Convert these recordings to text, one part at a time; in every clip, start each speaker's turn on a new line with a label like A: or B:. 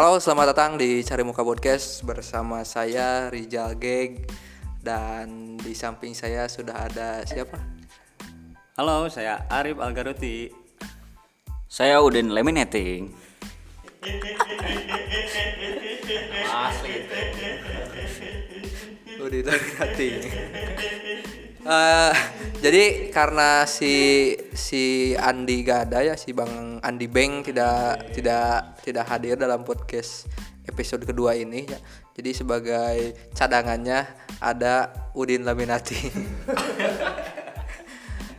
A: Halo, selamat datang di Cari Muka Podcast bersama saya Rijal Geg dan di samping saya sudah ada siapa?
B: Halo, saya Arif Algaruti.
C: Saya Udin Laminating.
B: Asli.
A: Udin Laminati. Eh, jadi karena si si Andi gak ada ya si Bang Andi Beng tidak tidak tidak hadir dalam podcast episode kedua ini ya. Jadi sebagai cadangannya ada Udin Laminati.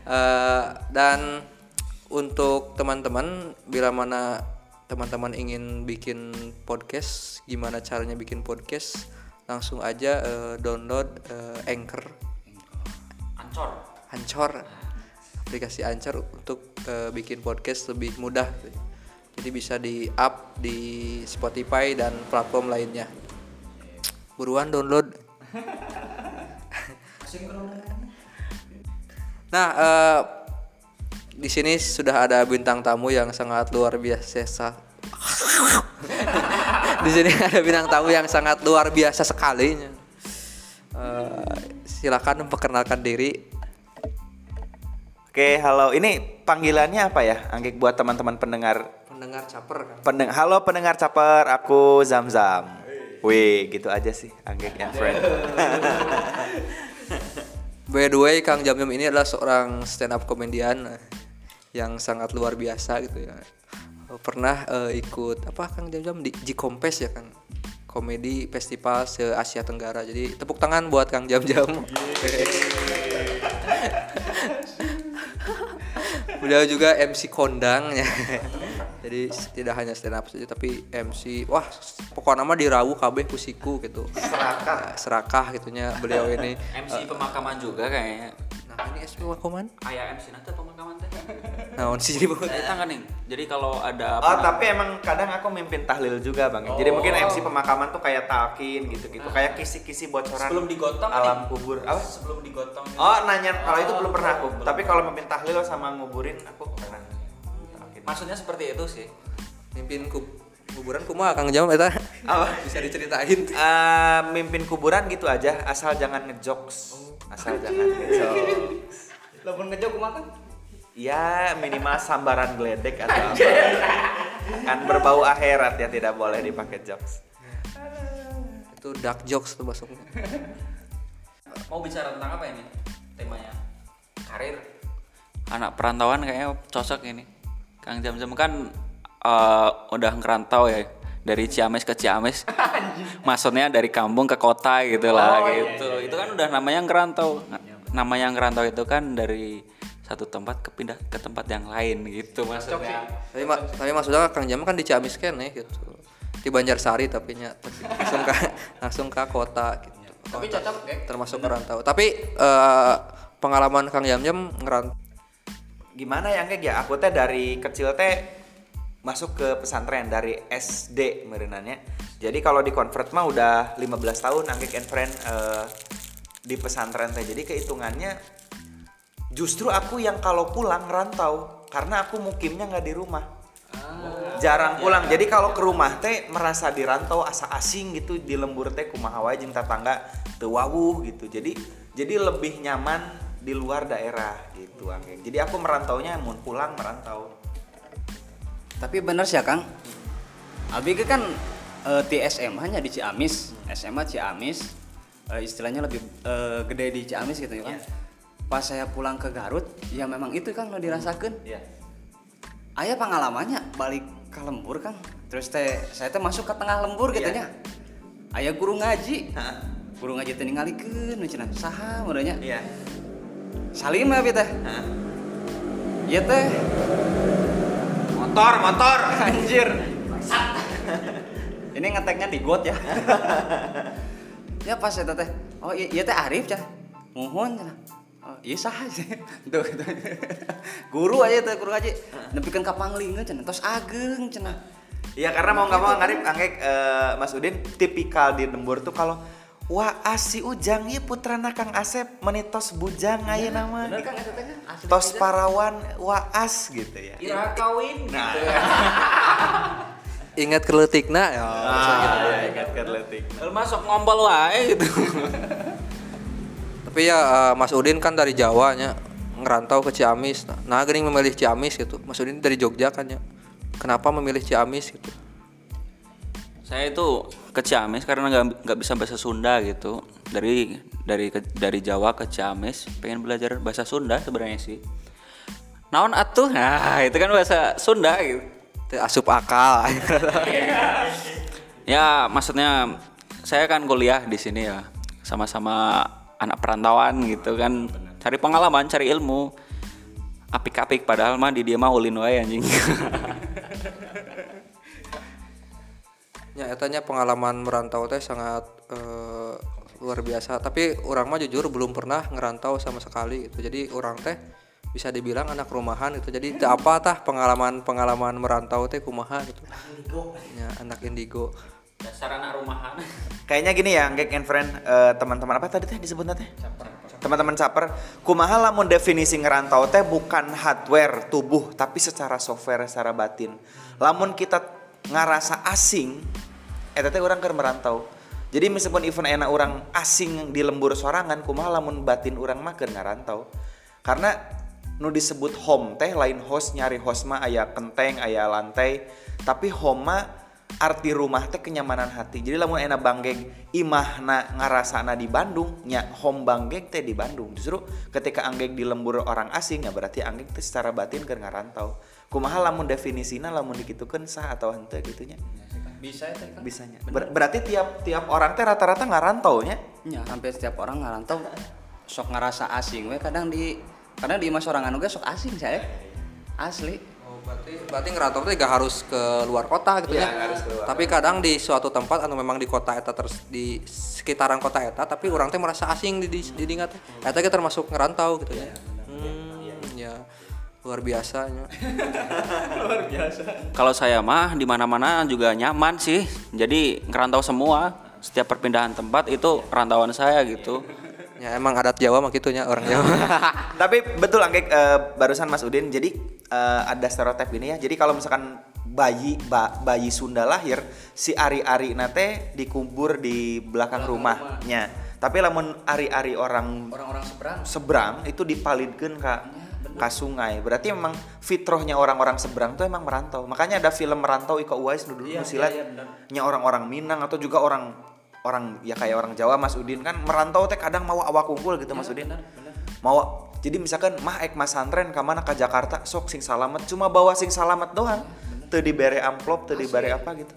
A: Eh, dan untuk teman-teman bila mana teman-teman ingin bikin podcast, gimana caranya bikin podcast? Langsung aja eh, download eh, Anchor
C: Ancor.
A: Ancor aplikasi Ancor untuk eh, bikin podcast lebih mudah. Jadi bisa di up di Spotify dan platform lainnya. Buruan download. Nah eh, di sini sudah ada bintang tamu yang sangat luar biasa. Di sini ada bintang tamu yang sangat luar biasa sekali. Eh, silakan memperkenalkan diri
D: Oke, halo. Ini panggilannya apa ya? Anggik buat teman-teman pendengar.
A: pendengar caper kan
D: Pendeng halo pendengar caper, aku Zam Zam. Wih, gitu aja sih, Anggik and friend.
A: By the way, Kang Jam Jam ini adalah seorang stand up komedian eh, yang sangat luar biasa gitu ya. Eh, Pernah eh, ikut apa Kang Jam Jam di G-Kompes ya Kang? Komedi festival se Asia Tenggara. Jadi tepuk tangan buat Kang Jam Jam. Beliau juga MC kondang ya. Jadi tidak hanya stand up saja tapi MC. Wah, pokoknya nama dirawu kabeh kusiku gitu. Serakah. Serakah gitunya beliau ini.
C: MC pemakaman juga kayaknya.
A: Nah, ini SP Wakoman.
C: Ayah MC nanti pemakaman.
A: Nah, sih jadi buat
C: Saya kan nih. Jadi kalau ada
D: Oh, tapi emang kadang aku mimpin tahlil juga, Bang. Jadi mungkin MC pemakaman tuh kayak talkin gitu-gitu, kayak kisi-kisi bocoran
C: sebelum digotong
D: alam
C: nih.
D: kubur. Apa?
C: sebelum digotong.
D: Oh, nanya kalau itu belum pernah aku. Tapi kalau mimpin tahlil sama nguburin aku pernah. Talkin.
C: Maksudnya seperti itu sih.
A: mimpin ku kuburan kumaha Kang Jam eta
D: Apa?
A: bisa diceritain
D: Eh, mimpin kuburan gitu aja, asal jangan ngejokes. Asal jangan ngejokes.
B: Lamun ngejok kumaha kan?
D: Ya minimal sambaran geledek atau apa. Kan berbau akhirat ya tidak boleh dipakai jokes.
A: itu dark jokes tuh masuknya
C: Mau bicara tentang apa ini? Temanya karir. Anak perantauan kayaknya cocok ini. Kang Jam Jam kan eh, udah ngerantau ya dari Ciamis ke Ciamis. Maksudnya dari kampung ke kota gitu lah gitu. Itu kan udah namanya ngerantau. Nah, Namanya ngerantau itu kan dari satu tempat ke pindah ke tempat yang lain gitu maksudnya.
A: tapi ma- tapi maksudnya Kang Jam kan di Ciamis kan ya gitu di Banjarsari tapi nya tapi langsung ke langsung ke kota gitu
B: Tapi cocok, Gek.
A: termasuk ngerantau tapi eh, pengalaman Kang Jam Jam ngerantau
D: Gimana ya Angge ya? Aku teh dari kecil teh masuk ke pesantren dari SD merenannya. Jadi kalau di convert mah udah 15 tahun Angge and friend eh, di pesantren teh. Jadi kehitungannya justru aku yang kalau pulang ngerantau karena aku mukimnya nggak di rumah. jarang pulang jadi kalau ke rumah teh merasa dirantau asa asing gitu di lembur teh kumaha wae jeung tetangga teu wawuh gitu jadi jadi lebih nyaman di luar daerah gitu Angge. jadi aku merantaunya mau pulang merantau
B: Tapi bener sih ya Kang. Abi kan eh, di SMA hanya di Ciamis, SMA Ciamis, eh, istilahnya lebih eh, gede di Ciamis gitu ya kan. Pas saya pulang ke Garut, ya memang itu kan lo dirasakan.
D: ya
B: Ayah pengalamannya balik ke lembur kan. Terus teh saya teh masuk ke tengah lembur gitu nya. Ayah guru ngaji.
D: Hah?
B: Guru ngaji teh ningalikeun cenah. Saha mudanya?
D: iya
B: Salim ya teh.
D: Hah?
B: Iya teh.
D: motor motor
B: Anjir. Ini ngeteknya di got ya. ya pas eta teh. Oh iya, iya teh Arif cah. Mohon cenah. Oh, iya sah sih. Tuh, gitu. Guru aja teh guru ngaji. Nepikeun ka panglingeun cenah. Tos ageng cenah.
D: Iya karena mau nggak mau ngarip Angge eh, Mas Udin tipikal di lembur tuh kalau Wah asi ujang ya putrana Kang Asep menitos bujang aja nama
B: Bener kan eta teh? Asli
D: tos parawan waas gitu ya
C: Ira kawin
D: Nah.
C: gitu.
A: ingat keletikna ya
D: Ah, ya, ingat kerletik.
C: Kalau masuk ngompol wae gitu.
A: tapi ya eh, Mas Udin kan dari Jawa nya ngerantau ke Ciamis nah gering memilih Ciamis gitu Mas Udin dari Jogja kan ya kenapa memilih Ciamis gitu
C: Saya itu ke Ciamis karena nggak nggak bisa bahasa Sunda gitu. Dari dari ke- dari Jawa ke Ciamis pengen belajar bahasa Sunda sebenarnya sih. Naon atuh? Nah, itu kan bahasa Sunda gitu.
A: Asup akal
C: Ya, maksudnya saya kan kuliah di sini ya, sama-sama anak perantauan gitu kan, cari pengalaman, cari ilmu. Apik-apik padahal mah di dia mah ulin wae anjing.
A: ya etanya pengalaman merantau teh sangat eh, luar biasa. Tapi orang mah jujur belum pernah ngerantau sama sekali gitu. Jadi orang teh bisa dibilang anak rumahan gitu. Jadi teu apa tah pengalaman pengalaman merantau teh kumaha gitu. Ya anak indigo
C: Dasar anak rumahan.
D: Kayaknya gini ya, Gek and Friend, eh, teman-teman apa tadi teh disebutnya teh? Teman-teman caper, kumaha lamun definisi ngerantau teh bukan hardware tubuh, tapi secara software, secara batin. Lamun kita ngerasa asing, eta teh orang keur merantau. Jadi meskipun event enak orang asing di lembur sorangan, kumaha lamun batin orang mah keur ngarantau. Karena nu disebut home teh lain host nyari host mah aya kenteng, aya lantai, tapi home mah arti rumah teh kenyamanan hati. Jadi lamun enak banggeng imahna ngarasana di Bandung nya home banggeng teh di Bandung. Justru ketika anggeng di lembur orang asing ya berarti anggeng teh secara batin keur ngarantau. Kumaha lamun definisina lamun dikitukeun sah atau henteu gitunya
B: Bisa ya kan?
D: bisanya Ber- berarti tiap tiap orang teh rata-rata ngarantau nya?
B: Ya, hampir setiap orang ngarantau. Sok ngerasa asing we kadang di kadang di mas sorangan oge sok asing saya. Asli.
A: Berarti berarti ngerantau teh gak harus ke luar kota gitu
D: Iya,
A: ya.
D: nggak harus keluar
A: Tapi kadang di suatu tempat atau memang di kota eta terus di sekitaran kota eta tapi orang teh merasa asing di di, di dingat teh. Eta ge termasuk ngerantau gitu ya. Hmm, ya luar biasanya.
C: Kalau saya mah di mana-mana juga nyaman sih. Jadi ngerantau semua. Setiap perpindahan tempat itu rantauan saya gitu.
A: Ya emang adat Jawa mah gitunya orang Jawa.
D: Tapi betul Anggek eh, barusan Mas Udin. Jadi eh, ada stereotip ini ya. Jadi kalau misalkan bayi ba- bayi Sunda lahir si ari-ari nate dikubur di belakang rumahnya. Tapi lamun ari-ari orang
B: Orang-orang seberang
D: seberang itu dipalidkeun ka ka sungai. Berarti memang fitrohnya orang-orang seberang tuh emang merantau. Makanya ada film Merantau Iko Uwais nu dulu nu silat. nya orang-orang Minang atau juga orang orang ya kayak orang Jawa Mas Udin kan merantau teh kadang mau awak kumpul gitu Mas Udin. Mau jadi misalkan mah ek Mas Santren ka mana ke Jakarta sok sing salamet cuma bawa sing salamet doang. Teu dibere amplop, teu dibere apa gitu.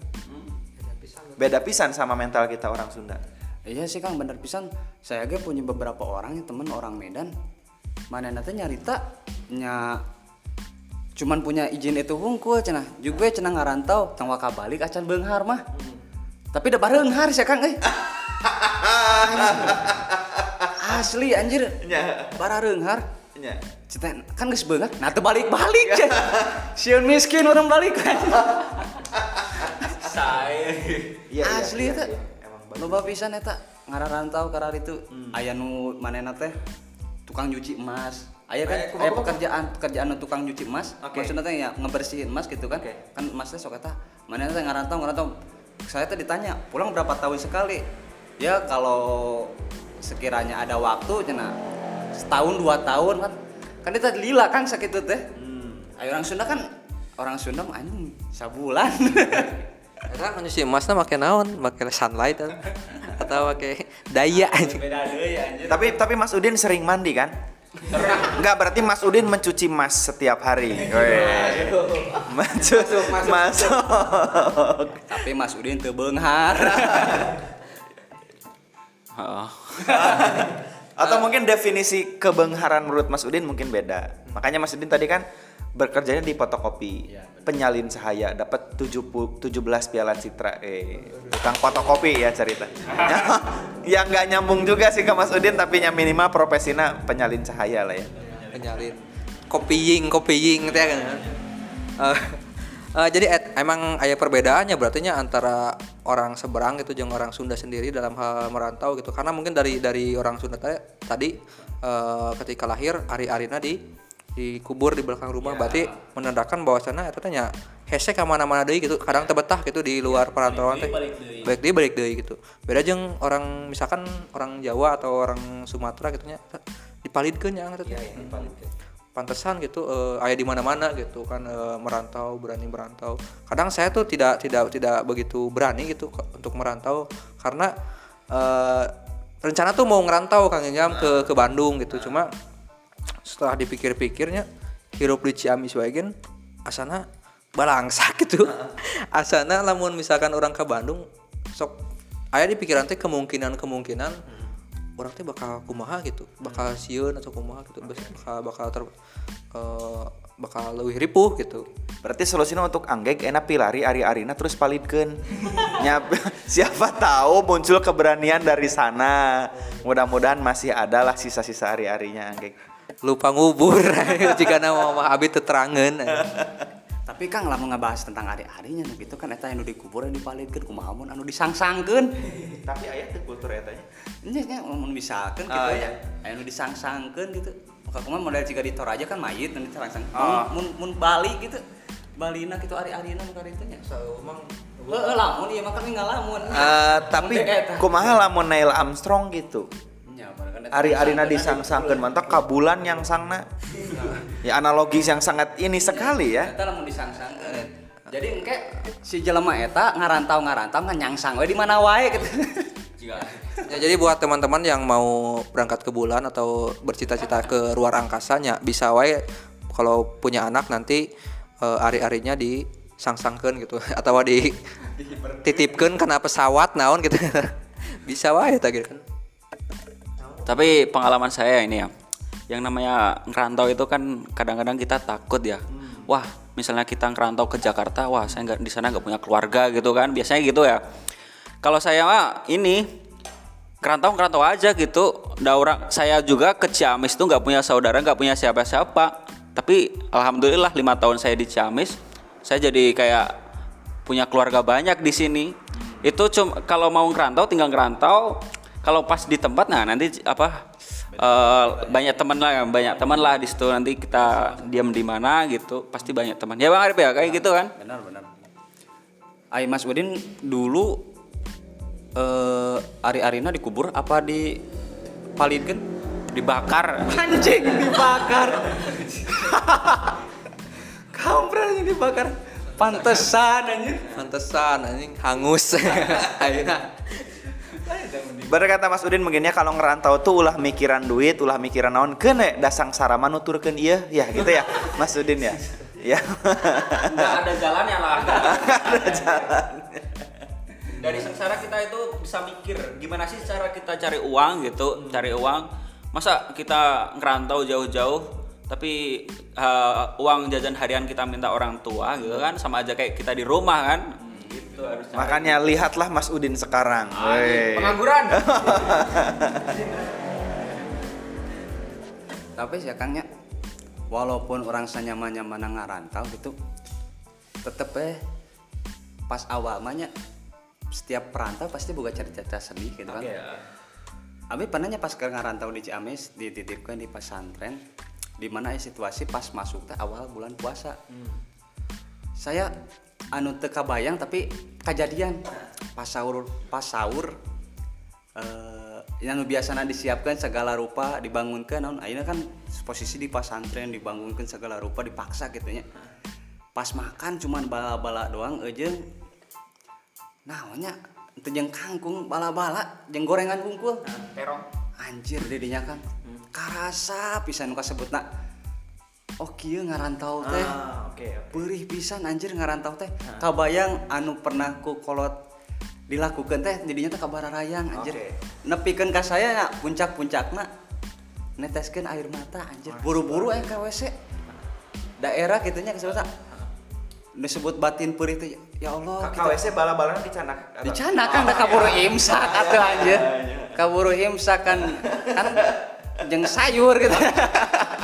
D: Beda pisan sama mental kita orang Sunda.
B: Iya sih Kang bener pisan. Saya ge punya beberapa orang ya temen orang Medan. Mana nanti nyarita nya cuman punya izin itu hungkul cenah. Juga cenah ngarantau tang balik acan beunghar mah. Tapi da bareunghar sih Kang euy. Asli anjir.
D: Nya.
B: Barareunghar.
D: Nya.
B: Cita kan geus beunghar. Nah teu balik-balik cenah. Sieun miskin orang balik
C: Saya.
D: Iya, iya,
B: Asli.
D: Emang bagus.
B: Loba pisan eta ngararantau karar itu. Aya nu manehna teh tukang nyuci emas. Aya kan
D: Eh,
B: aya pekerjaan pekerjaan nu tukang nyuci emas.
D: Oke.
B: Maksudnya teh ya ngebersihin emas gitu kan.
D: Oke.
B: Kan emas teh sok eta manehna teh ngarantau ngarantau. Saya teh ditanya, "Pulang berapa tahun sekali?" Ya kalau sekiranya ada waktu cenah setahun dua tahun kan kan kita lila kan sakitu teh. Ayo orang Sunda kan orang Sunda anjing sabulan.
A: Eta nyuci emasna make naon? Make sunlight atau, make daya
B: anjir.
D: Tapi tapi Mas Udin sering mandi kan? Enggak berarti Mas Udin mencuci emas setiap hari. Weh. Masuk masuk.
B: Tapi Mas Udin teu beunghar.
C: Heeh.
D: Atau mungkin definisi kebengharan menurut Mas Udin mungkin beda. Makanya Mas Udin tadi kan bekerjanya di fotokopi. Penyalin cahaya dapat 70 17 piala citra. Eh, tukang fotokopi ya cerita. ya nggak nyambung juga sih ke Mas Udin tapi yang minimal profesinya penyalin cahaya lah ya.
A: penyalin copying copying teh kan Eh, eh, jadi et- emang ada perbedaannya berarti nya antara orang seberang gitu jeung orang Sunda sendiri dalam hal merantau gitu karena mungkin dari dari orang Sunda tadi, eh, ketika lahir ari-arina di dikubur di belakang rumah berarti menandakan bahwasannya eta teh nya hese ke mana-mana deui gitu. Kadang tebetah gitu di luar perantauan teh. baik deui balik deui gitu. Beda jeung orang misalkan orang Jawa atau orang Sumatera gitu nya dipalidkeun nya eta teh. pantesan gitu eh, aya di mana-mana gitu kan eh, merantau berani merantau. Kadang saya tuh tidak tidak tidak begitu berani gitu untuk merantau karena eh, rencana tuh mau ngerantau Kang Jam ke ke Bandung gitu. Cuma setelah dipikir-pikirnya hirup di Ciamis wae gen asana balangsa gitu asana lamun misalkan orang ke Bandung sok aya di pikiran teh kemungkinan-kemungkinan orang teh bakal kumaha gitu bakal sieun atau kumaha gitu bakal bakal ter eh, bakal lebih ripuh gitu
D: Berarti solusinya untuk anggek enak pilari ari arina terus palidkeun. Nyap, siapa tahu muncul keberanian dari sana. Mudah-mudahan masih ada lah sisa-sisa ari arinya anggek.
A: Lupa ngubur jika nama mah abi teterangan
B: tapi kang lah mau ngebahas tentang ari-arinya nu gitu kan eta anu dikubur anu dipalidkeun kumaha mun anu disangsangkeun
D: Tapi ayat tuh kultur etanya.
B: ini nya mun misalkan gitu
D: Oh,
B: ya
D: iya.
B: anu disangsangkeun gitu maka kumaha model jika di Toraja kan mayit nu disangsang
D: Oh.
B: mun mun Bali gitu Balina gitu ari-arina nu kareu nya Heeh lamun ieu mah kan lamun.
D: Eh, tapi
B: Mun eta.
D: kumaha lamun Neil Armstrong gitu. Ari arina
B: disangsangkeun
D: disangsangkeun mantap ka bulan yang sangna. Ya analogis yang sangat ini sekali ya.
B: Eta lamun disangsangkeun. Jadi engke si jelema eta ngarantau-ngarantau ngan nyangsang we di mana wae gitu.
A: Ya, jadi buat teman-teman yang mau berangkat ke bulan atau bercita-cita ke luar angkasanya bisa wae kalau punya anak nanti eh, ari-arinya disangsangkeun gitu atau di titipkeun kena pesawat naon gitu. bisa wae gitu kan.
C: Tapi pengalaman saya ini ya, yang namanya ngerantau itu kan kadang-kadang kita takut ya. Wah, misalnya kita ngerantau ke Jakarta, wah saya nggak di sana nggak punya keluarga gitu kan, biasanya gitu ya. Kalau saya mah ini ngerantau ngerantau aja gitu. Da orang saya juga ke Ciamis tuh nggak punya saudara, nggak punya siapa-siapa. Tapi alhamdulillah lima tahun saya di Ciamis, saya jadi kayak punya keluarga banyak di sini. Itu cuma kalau mau ngerantau tinggal ngerantau. Kalau pas di tempat nah nanti apa eh, banyak teman lah banyak teman lah di situ nanti kita diam di mana gitu pasti banyak teman ya bang Arif ya kayak gitu kan
B: Benar benar. Ai Mas Udin dulu eh ari-arina dikubur apa di palidkeun?
C: dibakar
B: Anjing dibakar. Kampret ini dibakar. Pantesan anjir.
A: Pantesan anjing hangus.
D: Berkata Mas Udin mungkinnya kalau ngerantau tuh ulah mikiran duit, ulah mikiran naon kene dasang sarama nuturkeun ieu. Ya gitu ya Mas Udin ya. Ya.
C: nggak ada jalannya lah ada jalan. Dari sengsara kita itu bisa mikir gimana sih cara kita cari uang gitu cari uang. Masa kita ngerantau jauh-jauh tapi eh, uang jajan harian kita minta orang tua gitu kan sama aja kayak kita di rumah kan gitu harus cari.
D: Makanya lihatlah Mas Udin sekarang. Woi.
C: pengangguran
B: Tapi sih Kangnya walaupun orang sanyaman-nyaman ngarantau gitu tetep eh pas awal mahnya setiap perantau pasti buka cerita-cerita sedih gitu kan. Abi pernahnya pas ke ngarantau di Ciamis dititipkan di pesantren di mana ya situasi pas masuk teh awal bulan puasa. Saya anu teu kabayang tapi kejadian pas sahur pas sahur eh yang biasanya disiapkan segala rupa dibangunkan naon? Ayeuna kan posisi di pesantren dibangunkan segala rupa dipaksa gitu nya. Pas makan cuman bala-bala doang ejeung naonnya itu jeung kangkung bala-bala jeung gorengan kungkul.
C: Terong.
B: Anjir didinya kan karasa pisan nu kasebutna oh kieu ngarantau teh
D: Ah, oke oke.
B: Perih pisan anjir ngarantau teh kabayang anu pernah ku kolot dilakukan teh jadinya teh kabararayang anjir
D: Oke.
B: nepikeun ka saya ya puncak-puncakna neteskeun air mata anjir buru-buru eh ka WC daerah gitunya kesebut disebut batin perih teh ya Allah kita-
D: KWC bala-balana dicanak.
B: Dicana kan udah kaburu imsak atuh anjir. Kaburu imsak kan kan jeung sayur gitu.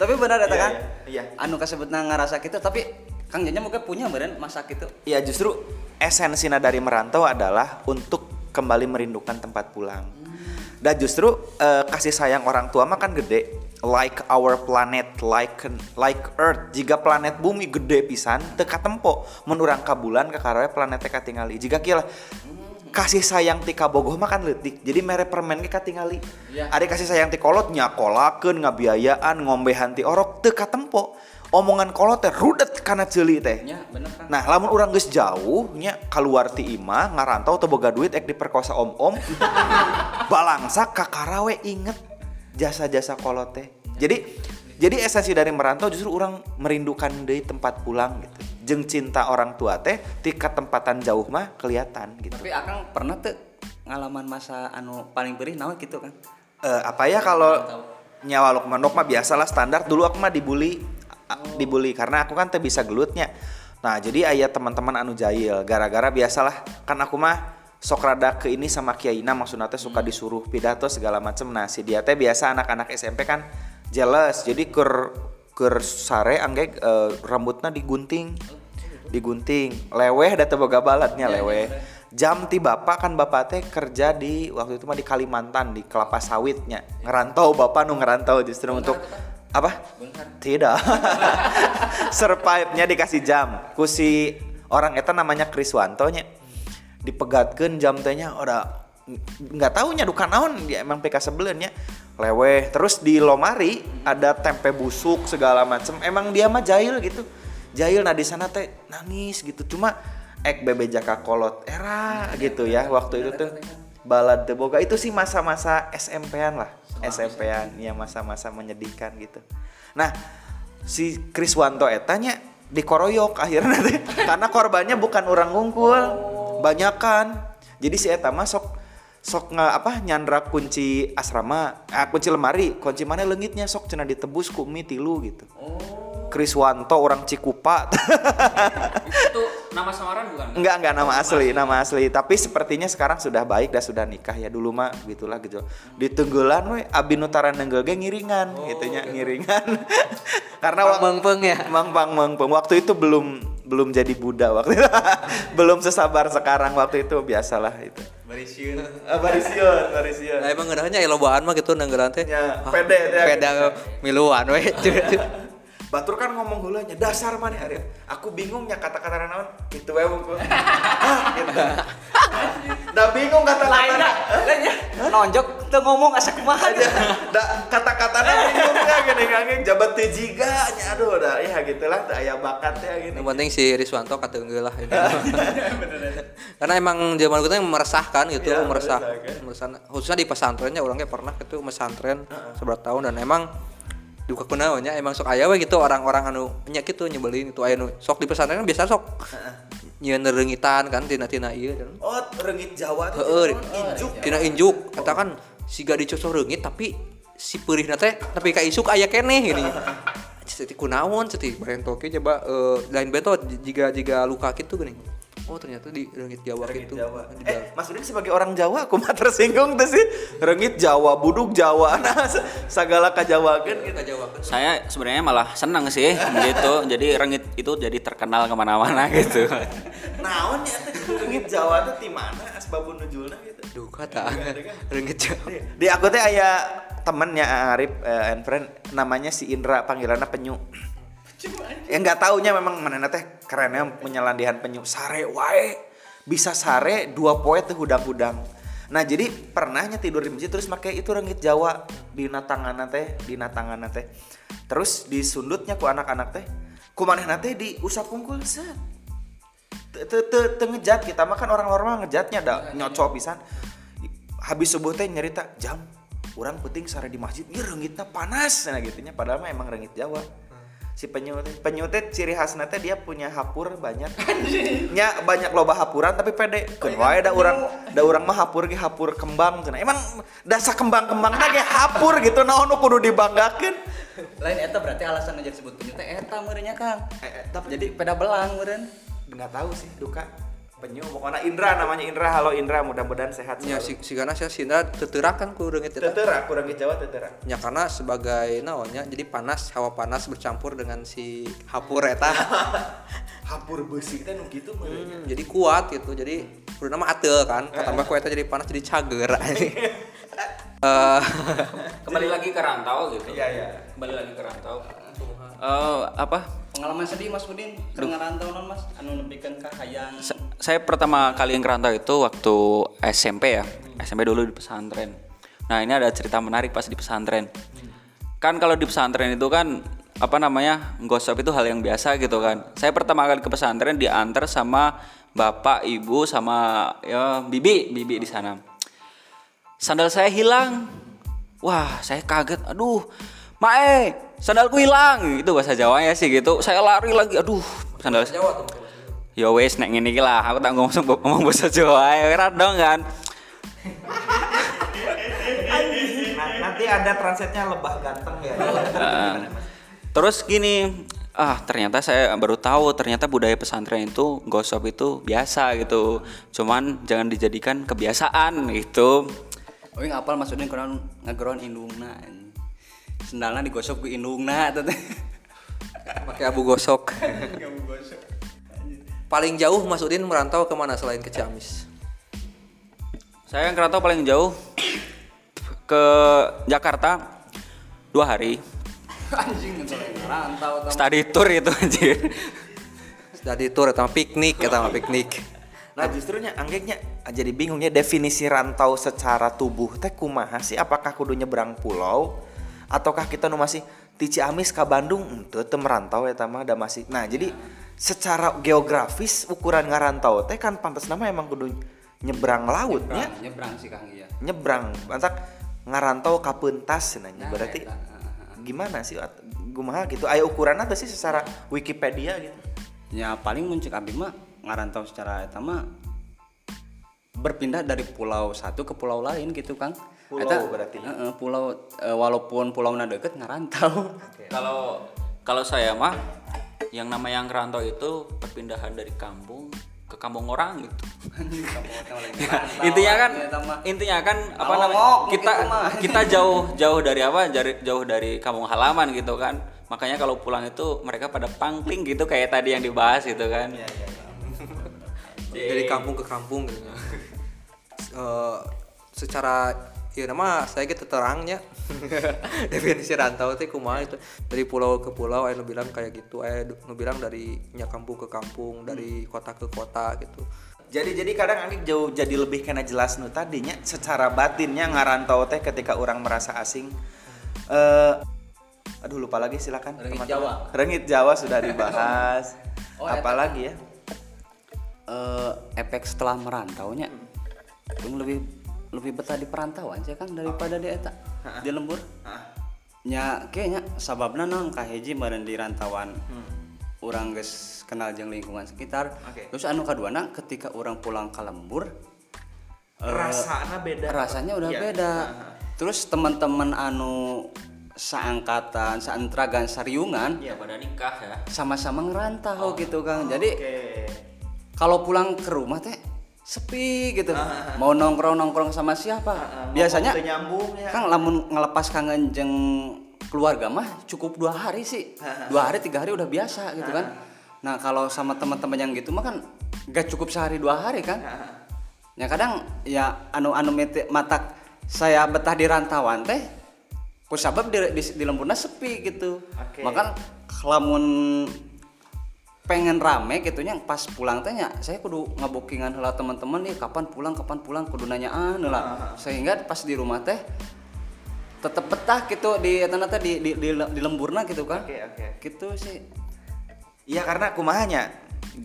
B: tapi benar eta
D: Iya,
B: kan?
D: iya.
B: Anu kasebutna ngarasa gitu tapi Kang Janya mungkin punya beren masak gitu.
D: Ya justru esensinya dari merantau adalah untuk kembali merindukan tempat pulang. Dan justru eh, kasih sayang orang tua mah kan gede. Like our planet, like like Earth. Jika planet bumi gede pisan, teka tempo. Menurang ka bulan ke karawe planetnya katingali. Jika kira kasih sayang ti kabogoh mah kan leutik. Jadi mere permen ge katingali. Ada kasih sayang ti kolot nyakolakeun ngabiayaan ngombehan ti orok teu katempo. Omongan kolot teh rudet kana ceuli teh.
B: Ya, bener kan.
D: Nah, lamun orang geus jauh nya keluar ti imah ngarantau teu boga duit ek diperkosa om-om. balangsa ka Karawe inget jasa-jasa kolot teh. Jadi jadi esensi dari merantau justru orang merindukan deui tempat pulang gitu. Jeung cinta orang tua teh ti tempatan jauh mah kelihatan gitu.
B: Tapi Akang pernah tuh ngalaman masa anu paling perih naon gitu kan?
D: Eh, apa ya kalau nyawa Lukman mah biasalah standar. Dulu aku mah dibully a- dibully karena aku kan teh bisa gelutnya. Nah jadi ayah teman-teman anu jahil gara-gara biasalah. Kan aku mah sok rada ke ini sama Kiaina maksudnya teh suka disuruh pidato segala macem. Nah si dia teh biasa anak-anak SMP kan jealous. Jadi ker ker sare anggek eh, rambutnya digunting digunting. Leweh da teu boga balatnya leweh. jam ti bapak kan bapak teh kerja di waktu itu mah di Kalimantan di kelapa sawitnya. Ngerantau bapak nu ngerantau justru untuk apa? Tidak. Survive-nya dikasih jam. Ku si orang eta namanya Kriswanto nya dipegatkeun jam tehnya udah nggak tahunya duka naon dia emang PK sebelumnya leweh. Terus di lomari ada tempe busuk segala macem. Emang dia mah jahil gitu jahil nah di sana teh nangis gitu. Cuma ek bebe jaka kolot era gitu ya waktu itu tuh balad teu boga. Itu sih masa-masa SMP-an lah. SMP-an ya masa-masa menyedihkan gitu. Nah si Kriswanto etanya dikoroyok akhirnya teh karena korbannya bukan orang ngungkul banyak kan jadi si eta masuk sok nggak apa nyandra kunci asrama ah, kunci lemari. Kunci mana lengitnya sok cina ditebus ku mie tilu gitu Kriswanto orang Cikupa
C: Itu nama samaran bukan?
D: Enggak, enggak nama asli, nama asli. Tapi sepertinya sekarang sudah baik dan sudah nikah ya. Dulu mah gitulah gitu. Di Tenggelan we abi nutaran nenggel ge ngiringan gitu nya, ngiringan. Karena wak-
A: Mengpeng ya.
D: Mang Pang Mengpeng. Waktu itu belum belum jadi Buddha waktu itu. belum sesabar sekarang waktu itu biasalah itu.
B: Barisiun.
D: Ah, Barisiun, barisiun.
A: Nah, emang ngeunaheun nya lobaan mah gitu nanggelan teh.
D: Ya, pede teh,
A: Pede miluan we.
D: Batur kan ngomong hulanya dasar mana hari aku bingungnya kata-kata naon gitu wungkul. Ah, gitu. Bingung kata-kata
B: Lainnya nonjok tuh ngomong asa kumaha
D: aja. Da kata-katanya bingungnya gini gini. Jabat teu jiga nya aduh dah. Ya gitulah. Teu aya bakatnya gini.
A: Yang penting si Riswanto kateungeul lah ini. Karena emang zaman kita yang meresahkan gitu,
D: Iya,
A: meresah,
D: meresahkan.
A: meresah. Khususnya di pesantrennya orangnya pernah gitu pesantren seberat tahun. Dan emang duka kunaonnya emang sok aya we gitu orang-orang anu nya gitu nyebelin itu aya nu sok di pesantren kan biasa sok nyieun reungitan kan tina-tina ieu kan.
D: oh rengit Jawa tuh
A: Heeh,
D: injuk
A: tina injuk katakan siga dicocok reungit tapi si peurihna teh tapi ka isuk aya keneh gini. Cetik kunaon cetik bareng toke coba eh, lain beto jika jika luka gitu gini. Oh ternyata di reungit Jawa
D: Rengit
A: gitu.
D: Jawa.
A: Di
D: Eh, Mas Udin sebagai orang Jawa, aku mah tersinggung tuh sih. Rengit Jawa, buduk Jawa, nah se- segala kajawakeun gitu.
A: Ka Jawa kan.
C: Saya sebenarnya malah senang sih gitu. Jadi rengit itu jadi terkenal ke mana-mana gitu.
D: Naon ya rengit Jawa tuh di mana asbabun nuzulna gitu.
A: Duh kata reungit Jawa.
D: Di aku teh aya temennya Arif eh, and friend namanya si Indra panggilannya penyu. Ya nggak taunya memang mana teh kerennya punya landihan penyu sare wae bisa sare dua poe teh hudang-hudang. Nah jadi pernahnya tidur di masjid terus pakai itu rengit Jawa di natangan teh di natangan teh. Terus disundutnya ku anak-anak teh. Ku manehna teh diusap pungkul set. Ngejat kita mah kan orang-orang mah ngejatnya ada nyocok pisan habis subuh teh nyerita jam orang penting sare di masjid ini rengitnya panas nah gitunya padahal mah emang rengit Jawa si penyu teh penyu teh ciri khasnya teh dia punya hapur banyak. Nya banyak loba hapuran tapi pede. Keun wae da urang da urang mah hapur ge hapur kembang cenah emang dasar kembang-kembangna ge hapur gitu naon nu kudu dibanggakeun?
B: Lain eta berarti alasan ngajak sebut penyu teh eta meureunnya Kang.
D: Eh, eh, tapi
B: Jadi peda belang meureun.
D: nggak tahu sih duka penyu pokoknya Indra namanya Indra halo Indra mudah-mudahan sehat
A: Ya si si kana sia Sindra teuterak kan ku reungit eta.
D: Tetera, kurang Jawa tetera.
A: Ya karena sebagai naonnya jadi panas hawa panas bercampur dengan si hapur eta.
D: Hapur besi teh nu kitu mah.
A: Hmm, jadi kuat gitu jadi udah nama atel kan ketambah kue jadi panas jadi cager Eh,
C: Kembali lagi ke rantau gitu.
D: Iya, iya.
C: Kembali lagi ke rantau. Eh, apa?
B: Pengalaman sedih Mas Udin, keur ngarantau non Mas, anu nepikeun ka hayang.
C: Sa- saya pertama kali ngerantau itu waktu SMP ya. SMP dulu di pesantren. Nah ini ada cerita menarik pas di pesantren. Kan kalau di pesantren itu kan apa namanya gosok itu hal yang biasa gitu kan. Saya pertama kali ke pesantren diantar sama bapak ibu sama ya bibi bibi di sana. Sandal saya hilang. Wah saya kaget. Aduh mae sandalku hilang itu bahasa Jawanya sih gitu saya lari lagi aduh sandal
A: Jawa tuh.
C: Ya wes nek ngene iki lah, aku tak ngomong ngomong bahasa Jawa ya ora dong kan.
D: Nanti ada translate-nya lebah ganteng ya.
C: Heeh. terus gini, ah ternyata saya baru tahu ternyata budaya pesantren itu gosok itu biasa gitu. Cuman jangan dijadikan kebiasaan gitu.
B: Oh, yang apal Mas Udin kurang ngageron indungna. Anjing. Sendalna digosok ku indungna teh.
A: Pakai abu gosok. Paling jauh Mas Udin merantau ke mana selain ke Ciamis?
C: Saya yang kerantau paling jauh ke Jakarta dua hari.
B: Anjing tah.
C: Study tour itu anjir.
A: Jadi tour atau piknik atau piknik.
D: Nah justrunya anggeknya jadi bingungnya definisi rantau secara tubuh teh kumaha sih apakah kudu nyebrang pulau ataukah kita nu masih ti Ciamis ke Bandung? Ente teu merantau ya mah da masih. Nah jadi secara geografis ukuran ngarantau teh kan pantas nama emang kudu nyebrang lautnya
B: Nyebrang, nyebrang sih Kang iya.
D: nyebrang. Mantak ngarantau ka pentas nanya
B: Nah,
D: berarti
B: eta, heeh.
D: gimana sih kumaha gitu? Aya ukuran apa sih secara Wikipedia gitu.
B: Ya paling muncul abi mah ngarantau secara eta mah berpindah dari pulau satu ke pulau lain gitu Kang.
D: Pulau
B: Eta,
D: berarti.
B: heeh, pulau eh, walaupun pulaunya deket ngarantau.
C: Kalau kalau saya mah yang nama yang rantau itu perpindahan dari kampung ke kampung orang gitu. intinya kan intinya kan apa namanya kita kita jauh jauh dari apa jari- jauh dari kampung halaman gitu kan makanya kalau pulang itu mereka pada pangling gitu kayak tadi yang dibahas gitu kan
A: Dari kampung ke kampung gitu. Eh, secara ya nama saya gitu terangnya. Definisi rantau teh kumaha itu? Dari pulau ke pulau nu bilang kayak gitu nu bilang dari nya kampung ke kampung dari kota ke kota gitu.
D: Jadi jadi kadang Anggi jauh jadi lebih kena jelas nu tadinya secara batinnya ngarantau teh ketika orang merasa asing. Eh aduh lupa lagi silakan
B: Rengit
D: teman-teman.
B: Jawa.
D: Rengit Jawa sudah dibahas.
B: Oh, eta.
D: apalagi ya?
B: Eh, efek setelah merantaunya Yang lebih lebih betah di perantauan sih Kang daripada di eta. Di lembur. nya kayaknya sababna naon kahiji meureun di rantauan orang geus kenal jeung lingkungan sekitar.
D: Oke.
B: terus anu kaduana ketika orang pulang ke lembur eh,
D: rasanya beda.
B: rasanya udah
D: Iya.
B: beda. Terus teman-teman anu seangkatan seantragan sariungan
C: ya pada nikah ya.
B: sama-sama ngerantau gitu Kang. Jadi
D: oke.
B: kalau pulang ke rumah teh sepi gitu. Mau nongkrong nongkrong sama siapa? Biasanya
D: ngomong teu nyambung ya.
B: Kang lamun ngelepas kangen jeng keluarga mah cukup dua hari sih. Dua hari tiga hari udah biasa gitu kan. nah kalau sama teman-teman yang gitu mah kan gak cukup sehari dua hari kan. Ya kadang ya anu anu mete matak saya betah di rantauan teh ku sabab di, di, di lemburna sepi gitu.
D: Oke.
B: maka lamun pengen rame gitu nya pas pulang teh nya saya kudu ngabukingan heula teman-teman nih kapan pulang kapan pulang kudu nanyaan heula. Sehingga pas di rumah teh tetep betah gitu di teh di di, di, di lemburna gitu kan.
D: Oke, oke.
B: gitu sih.
D: Iya karena kumahanya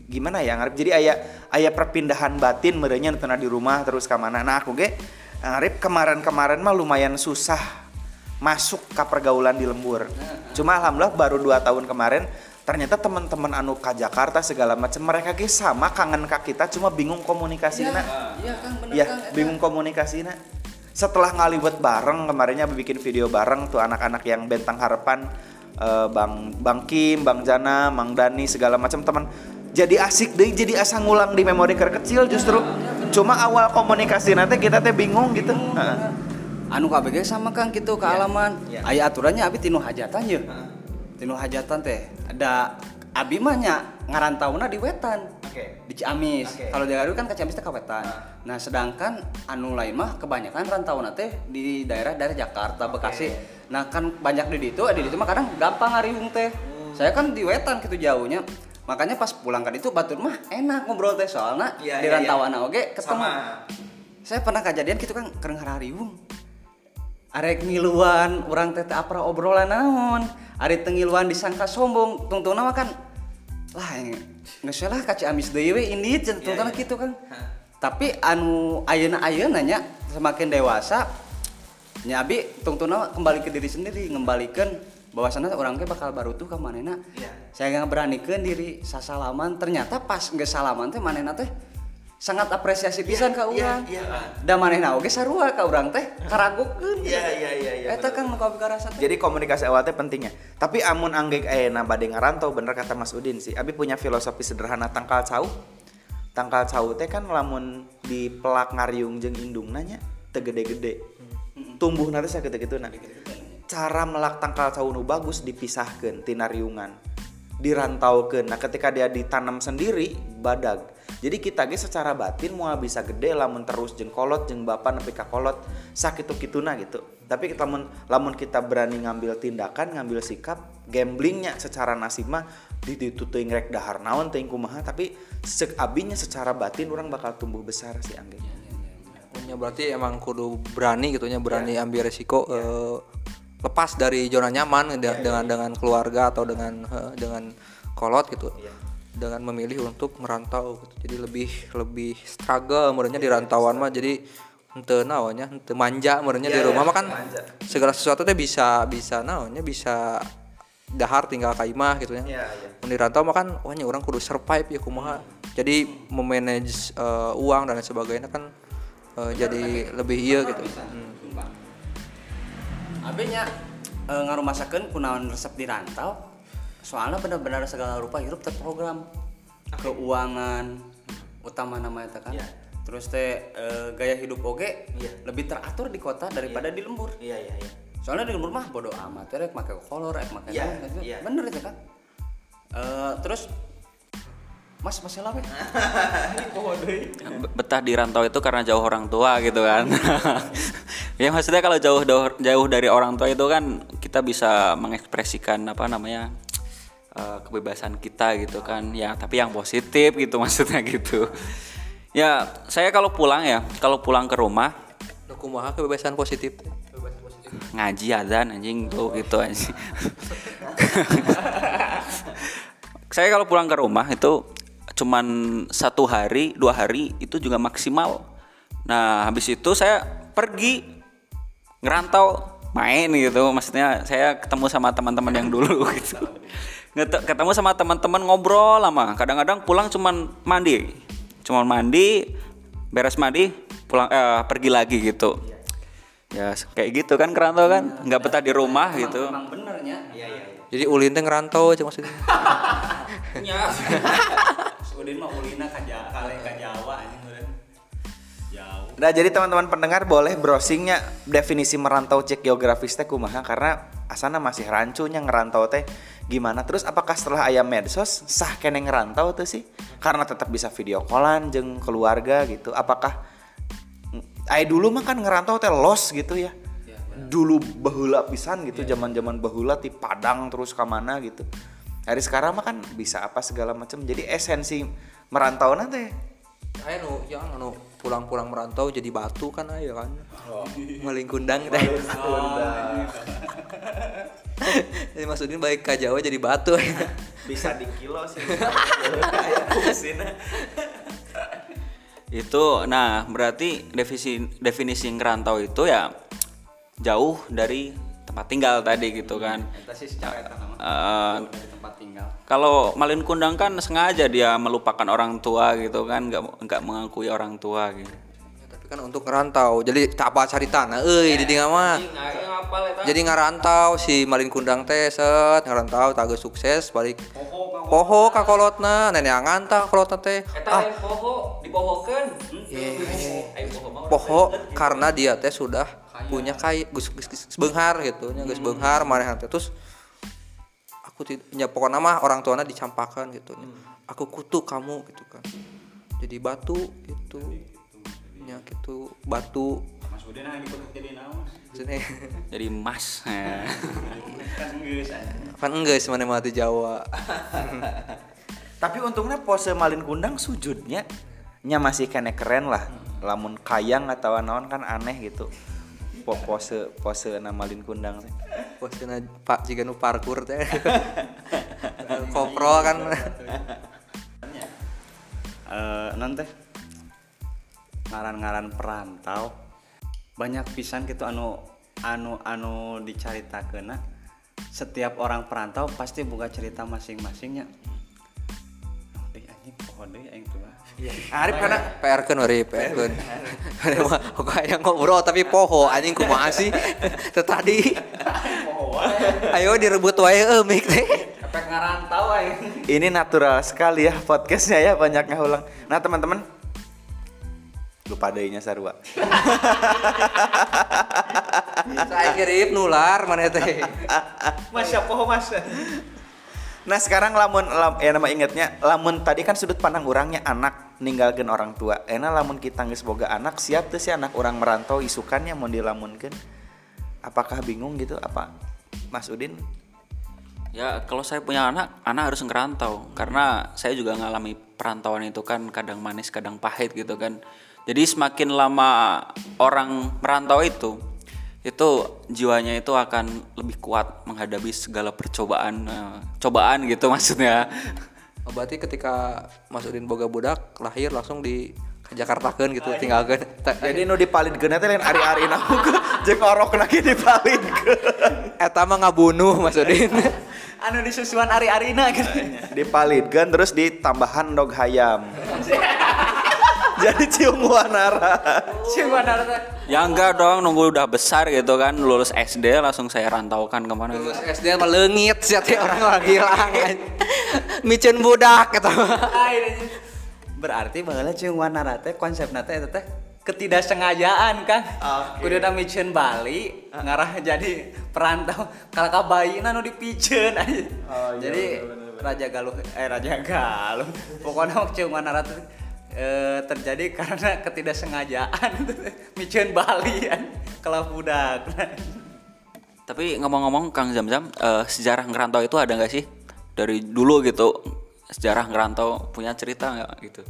D: gimana ya ngarep? Jadi ayah ayah perpindahan batin merenya tengah di rumah terus ke mana. Nah aku ge ngarep kemarin-kemarin mah lumayan susah masuk ke pergaulan di lembur. Cuma alhamdulillah baru dua tahun kemarin ternyata teman-teman anu ke Jakarta segala macam mereka ge sama kangen ke kita cuma bingung komunikasinya
B: iya kan bener
D: ya
B: kan eta.
D: bingung komunikasinya setelah ngaliwet bareng kemarinnya bikin video bareng tuh anak-anak yang bentang harapan eh, bang bang Kim bang Jana Mang Dani segala macam teman. Jadi asik deh jadi asa ngulang di memori ker kecil justru. Cuma awal komunikasi nanti kita teh bingung gitu. Heeh.
B: anu KBG sama Kang gitu ke alaman.
D: Iya.
B: aya aturannya abi tinu hajatan ye tinu hajatan teh ada abi mah nya ngarantauna di wetan di Ciamis.
D: Oke.
B: Kalau di Garut kan ke Ciamis teh kawetan. Nah, sedangkan anu lain mah kebanyakan rantau teh di daerah-daerah Jakarta, Bekasi. Nah, kan banyak di itu, di itu mah kadang gampang ngariung teh. Saya kan di wetan gitu jauhnya. Makanya pas pulang ke itu batur mah enak ngobrol teh soalnya
D: Iya,
B: di rantauan
D: iya.
B: oge ketemu.
D: Sama.
B: Saya pernah kejadian gitu kan kereng harariung. Arek ngiluan orang teh apra obrolan naon. Ari tengiluan disangka sombong, tungtung nama kan lah nggak salah kaci amis deui we ini
D: Iya,
B: tungtung gitu kan. Tapi anu ayeuna ayeuna nya semakin dewasa nyabi tungtung nama kembali ke diri sendiri ngembalikan bahwasannya orang teh bakal baru tuh ke manena.
D: Iya.
B: Saya nggak beranikan diri sasalaman ternyata pas nggak salaman teh manena teh sangat apresiasi pisan ka
D: iya,
B: urang.
D: iya.
B: Da manehna oge sarua ka urang teh karagukeun.
D: Iya, iya, iya, iya,
B: Eta
D: bener.
B: kan nu kabeh karasa teh.
D: Jadi komunikasi awal teh pentingnya. Tapi amun anggek ayeuna bade ngarantau bener kata Mas Udin sih. Abi punya filosofi sederhana tangkal cau. Tangkal cau teh kan lamun di pelak ngariung jeung indung nanya teu gede-gede. Tumbuh nanti saya gitu-gitu nah. Cara melak tangkal cau nu bagus dipisahkeun tina riungan. Dirantaukeun. Nah, ketika dia ditanam sendiri badag. Jadi kita ge secara batin mau bisa gede lamun terus jeung kolot jeung bapak nepi ka kolot sakitu kituna gitu. Tapi kita lamun lamun kita berani ngambil tindakan, ngambil sikap, gamblingnya secara nasib mah di ditu teuing rek dahar naon teuing kumaha tapi sek abinya secara batin orang bakal tumbuh besar sih angge.
A: punya berarti emang kudu berani gitu nya berani
D: Iya.
A: ambil resiko eh, lepas dari zona nyaman de-
D: Iya,
A: dengan dengan keluarga atau dengan eh, dengan kolot gitu
D: Iya.
A: dengan memilih untuk merantau gitu. jadi lebih lebih struggle menurutnya di rantauan mah jadi ente naonnya ente manja menurutnya di
D: Iya,
A: rumah
D: iya,
A: mah kan
D: manja.
A: segala sesuatu teh bisa bisa naonnya bisa dahar tinggal kaimah gitu ya
D: Iya, iya.
A: Mun di rantau mah kan wah nya orang kudu survive ya kumaha jadi memanage eh, uang dan lain sebagainya kan eh, jadi lebih iya gitu Hmm.
B: Abenya e, ngarumasakeun kunaon resep di rantau. Soalnya benar-benar segala rupa hirup terprogram. Keuangan utama nama eta kan.
D: Iya.
B: Terus teh e, gaya hidup oge
D: Iya.
B: lebih teratur di kota daripada di lembur.
D: Iya iya iya.
B: Soalnya di lembur mah bodo amat, rek make kolor, rek make
D: Iya,
B: naon, gitu.
D: iya.
B: Bener itu kan. Eh terus Mas masih lawe.
C: Be- betah di rantau itu karena jauh orang tua gitu kan. Ya maksudnya kalau jauh jauh dari orang tua itu kan kita bisa mengekspresikan apa namanya eh, kebebasan kita gitu kan. Ya tapi yang positif gitu maksudnya gitu. Ya saya kalau pulang ya kalau pulang ke rumah
A: Nah, kumaha kebebasan positif.
C: Ngaji adzan anjing tuh gitu anjing. Saya kalau pulang ke rumah itu cuman satu hari dua hari itu juga maksimal. Nah habis itu saya pergi ngerantau main gitu. Maksudnya saya ketemu sama teman-teman yang dulu gitu. Ketemu sama teman-teman ngobrol lama. Kadang-kadang pulang cuman mandi. Cuman mandi beres mandi pulang eh, pergi lagi gitu. Ya kayak gitu kan kerantau kan? Nggak betah di rumah gitu.
B: Emang benernya.
D: Iya iya.
A: jadi ulin teh ngerantau aja maksudnya
B: Udin mah ulina ka Ja- kale ka Jawa anjing Udin. Jauh.
D: Nah jadi teman-teman pendengar boleh browsingnya. Definisi merantau cek geografis teh kumaha? Karena asana masih rancunya ngerantau teh gimana? Terus apakah setelah ayam medsos sah kene ngerantau tuh sih? Karena tetap bisa video callan jeng keluarga gitu. Apakah ay dulu mah kan ngerantau teh los gitu ya? Dulu bahula pisan gitu zaman-zaman bahula di Padang terus ke mana gitu hari sekarang mah kan bisa apa segala macam. Jadi esensi merantau nanti.
A: Ayo nu yang anu pulang-pulang merantau jadi batu kan ayo kan. Maling kundang teh. jadi maksudnya baik ke Jawa jadi batu.
D: Bisa di kilo sih.
C: Itu nah berarti definisi definisi ngerantau itu ya jauh dari tempat tinggal tadi gitu kan Eh,
B: tinggal.
C: kalau Malin Kundang kan sengaja dia melupakan orang tua gitu kan nggak nggak mengakui orang tua gitu.
A: Ya, tapi kan untuk ngerantau jadi tak apa cari tanah. Euy di dieu mah jadi ngarantau si malin kundang teh set ngarantau tages sukses balik. Poho ka kolotna. Nenek ngantah kolotna teh. Ah.
C: poho dipohokan
A: Ye. poho karena dia teh sudah punya kaya gus gus gus beunghar gitu nya geus beunghar maneh teh. Terus aku tidak ya pokoknya mah orang tuanya dicampakan gitu aku kutuk kamu gitu kan jadi batu itu ya gitu batu
B: Mas dikutuk jadi naon?
A: sini
C: jadi emas.
B: Kan geus aya.
A: kan enggak sih mana mati Jawa
D: Tapi untungnya pose malin kundang sujudnya nya masih kene keren lah. Lamun kayang atau naon kan aneh gitu. Po- Pose pose na malin kundang teh.
A: postina pak jika nu parkur teh. Kopro kan.
B: Eh, non teh ngaran-ngaran perantau banyak pisan gitu anu anu anu dicaritakeuna setiap orang perantau pasti buka cerita masing-masingnya deh aing tuh
D: Arif karena
A: PR kan wari PR kan kok kayak ngobrol tapi poho anjing kumaha sih? Teu tadi. Ayo direbut wae eh mik teh.
B: Efek ngarantau aing
D: ini natural sekali ya podcastnya ya banyak ngulang. Nah teman-teman. Lupa dehnya sarua.
A: saya kirip nular mana teh?
B: Mas ya poho mas
D: Nah sekarang lamun lam, ya nama ingetnya lamun tadi kan sudut pandang orangnya anak ninggalkan orang tua. Enak lamun kita geus boga anak siap tuh sih anak orang merantau isukannya mau dilamunkan. Apakah bingung gitu apa Mas Udin?
C: Ya kalau saya punya anak, anak harus ngerantau karena saya juga ngalami perantauan itu kan kadang manis, kadang pahit gitu kan. Jadi semakin lama orang merantau itu, itu jiwanya itu akan lebih kuat menghadapi segala percobaan, eh, cobaan gitu maksudnya.
A: Oh, berarti ketika Mas Udin boga budak lahir langsung di ke Jakarta kan gitu tinggalkan
D: Jadi nu dipalidkeun teh lain ari-ari na jeung orokna ge dipalidkeun.
A: eta mah ngabunuh Mas Udin
B: anu disusuan ari-arina gitu
D: Dipalidkeun terus ditambahan dog hayam. Jadi cium wanara.
B: Cuma nara
C: Ya enggak dong, nunggu udah besar gitu kan, lulus SD langsung saya rantaukan ke mana gitu.
A: Terus SD mah leungit sih orang orang hilang micen budak gitu.
B: Berarti bahwa cung warna teh konsepna teh eta teh ketidaksengajaan kan
D: Oke.
B: kudu micen Bali ngarah jadi perantau. Kalau ka bayi nu dipiceun aja.
D: Oh, iya,
B: jadi Raja Galuh eh Raja Galuh. Pokoknya cung warna eh, terjadi karena ketidaksengajaan micen Bali kan kalau budak
C: Tapi ngomong-ngomong Kang Zam-Zam, eh, sejarah ngerantau itu ada nggak sih? Dari dulu gitu, sejarah ngerantau punya cerita nggak gitu?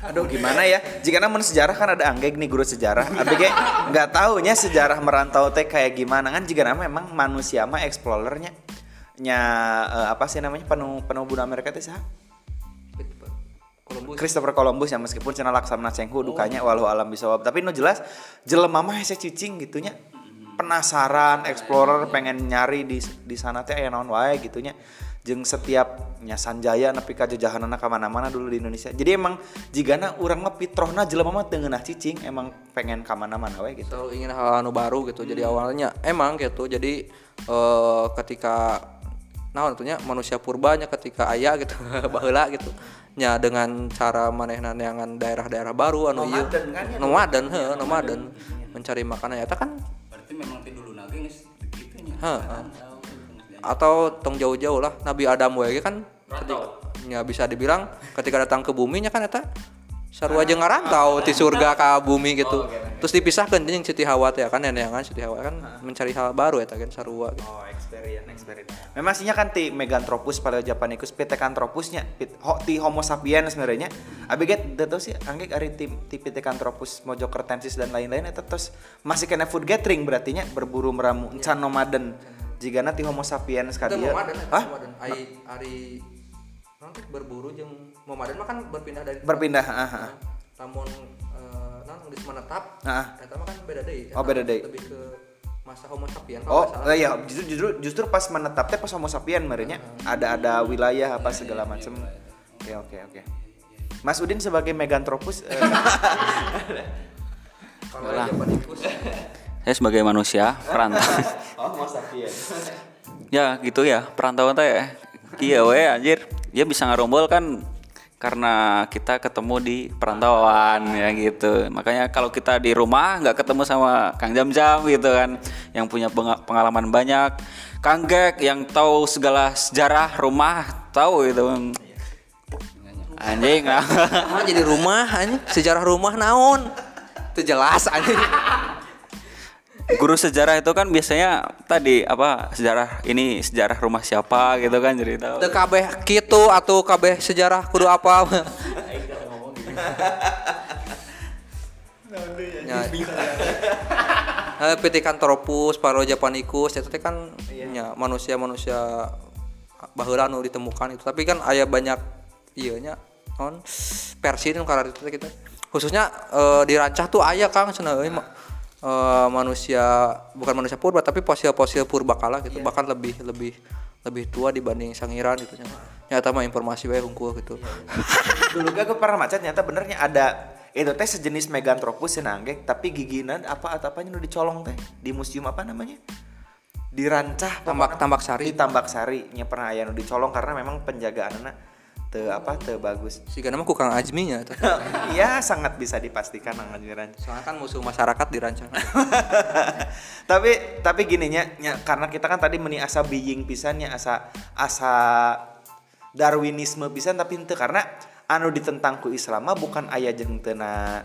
D: Aduh gimana ya? Jika namun sejarah kan ada anggeg nih guru sejarah. Abi ge nggak taunya sejarah merantau teh kayak gimana kan? Jika nama memang manusia mah explorernya nya eh, apa sih namanya penuh penuh budaya Amerika teh saha?
A: Columbus.
D: Christopher Columbus ya meskipun cina laksana cenghu dukanya walau alam bisawab tapi nu jelas jelema mah hese cicing gitunya. Penasaran explorer pengen nyari di di sana teh aya naon wae gitunya. Jeung setiap nya Sanjaya nepi ka jajahanana ka mana-mana dulu di Indonesia. Jadi emang jigana urang mah fitrahna jelema mah teu ngeunah cicing emang pengen ka mana-mana wae gitu.
A: Selalu ingin hal anu baru gitu jadi awalnya. Emang gitu jadi eh, ketika nah tentunya manusia purbanya ketika ayah gitu baheula gitu nya dengan cara manehna neangan daerah-daerah baru anu ieu
D: Nomaden kan ya,
A: nomaden nomaden. mencari makanan eta kan
B: berarti memang ti dulu nage geus gitu nya
A: Heeh. atau tong jauh-jauh lah Nabi Adam wae kan ketika, ya bisa dibilang ketika datang ke bumi nya kan eta sarua jeung ngarantau ti surga ka bumi gitu. Terus dipisahkan jeung Siti Hawa teh kan neneangan Siti Hawa kan mencari hal baru eta kan sarua gitu.
D: Oh, experience, experience. Memang sihnya kan ti Meganthropus pada Japanicus Pithecanthropusnya, pit, ho, ti Homo sapiens sebenarnya. Abi get teu sih anggek ari ti, ti Pithecanthropus Mojokertensis dan lain-lain eta terus masih kena food gathering berarti nya berburu meramu encan nomaden. Jigana ti Homo sapiens ka
A: Itu
D: dieu.
A: nomaden
D: Hah?
A: nomaden ari ari nanti berburu jeung nomaden mah kan berpindah dari
D: Berpindah, ah, ah.
A: namun eh nah geus menetap
D: Ah.
A: eta mah kan beda deui
D: Oh, beda deui.
A: lebih ke masa homo sapiens
D: Oh,
A: kalau nggak salah.
D: iya justru justru justru pas menetap teh pas Homo sapiens merenya ada ada wilayah apa segala macam. Oke oke oke. Mas Udin sebagai Meganthropus eh,
A: kalau Japanicus
C: Saya sebagai manusia perantau.
D: Oh, Homo sapiens.
C: ya gitu ya, perantauan teh ya. Iya we anjir. Dia bisa ngarombol kan karena kita ketemu di perantauan ya gitu. Makanya kalau kita di rumah nggak ketemu sama Kang Jam-Jam gitu kan yang punya penga- pengalaman banyak. Kang Gek yang tahu segala sejarah rumah tahu itu. Anjing lah.
A: Ah, jadi rumah anjing sejarah rumah naon itu jelas anjing
C: Guru sejarah itu kan biasanya tadi apa sejarah ini sejarah rumah siapa gitu kan jadi tahu.
A: Teu kabeh kitu atau kabeh sejarah kudu apa Ya. Eh, Pithecanthropus, Paro japanicus itu kan nya manusia-manusia baheula anu ditemukan itu. Tapi kan aya banyak ieu nya non versi nu karena itu teh kita. Khususnya eh, di Rancah tuh aya Kang cenah euy eh, manusia bukan manusia purba tapi fosil-fosil purbakala gitu. Bahkan lebih lebih lebih tua dibanding Sangiran gitu nya. Nyata mah informasi wae hungkul gitu.
D: Dulu gak gue pernah macet nyata benernya ada itu teh sejenis Meganthropus senanggek tapi giginan apa atau apanya nu dicolong teh di museum apa namanya di Rancah
A: Tambak-. Tambak Sari.
D: di Tambak Sari nya pernah aya nu dicolong karena memang penjagaan anak te apa te bagus
A: Siga nama ku Kang Ajmi nya
D: ya sangat bisa dipastikan nang Rancah
A: Soalnya kan musuh masyarakat di Rancah.
D: tapi tapi gini nya, nya, karena kita kan tadi meni asa being pisan nya asa asa Darwinisme pisan tapi ente karena anu ditentang ku Islam mah bukan ayah jeung teu na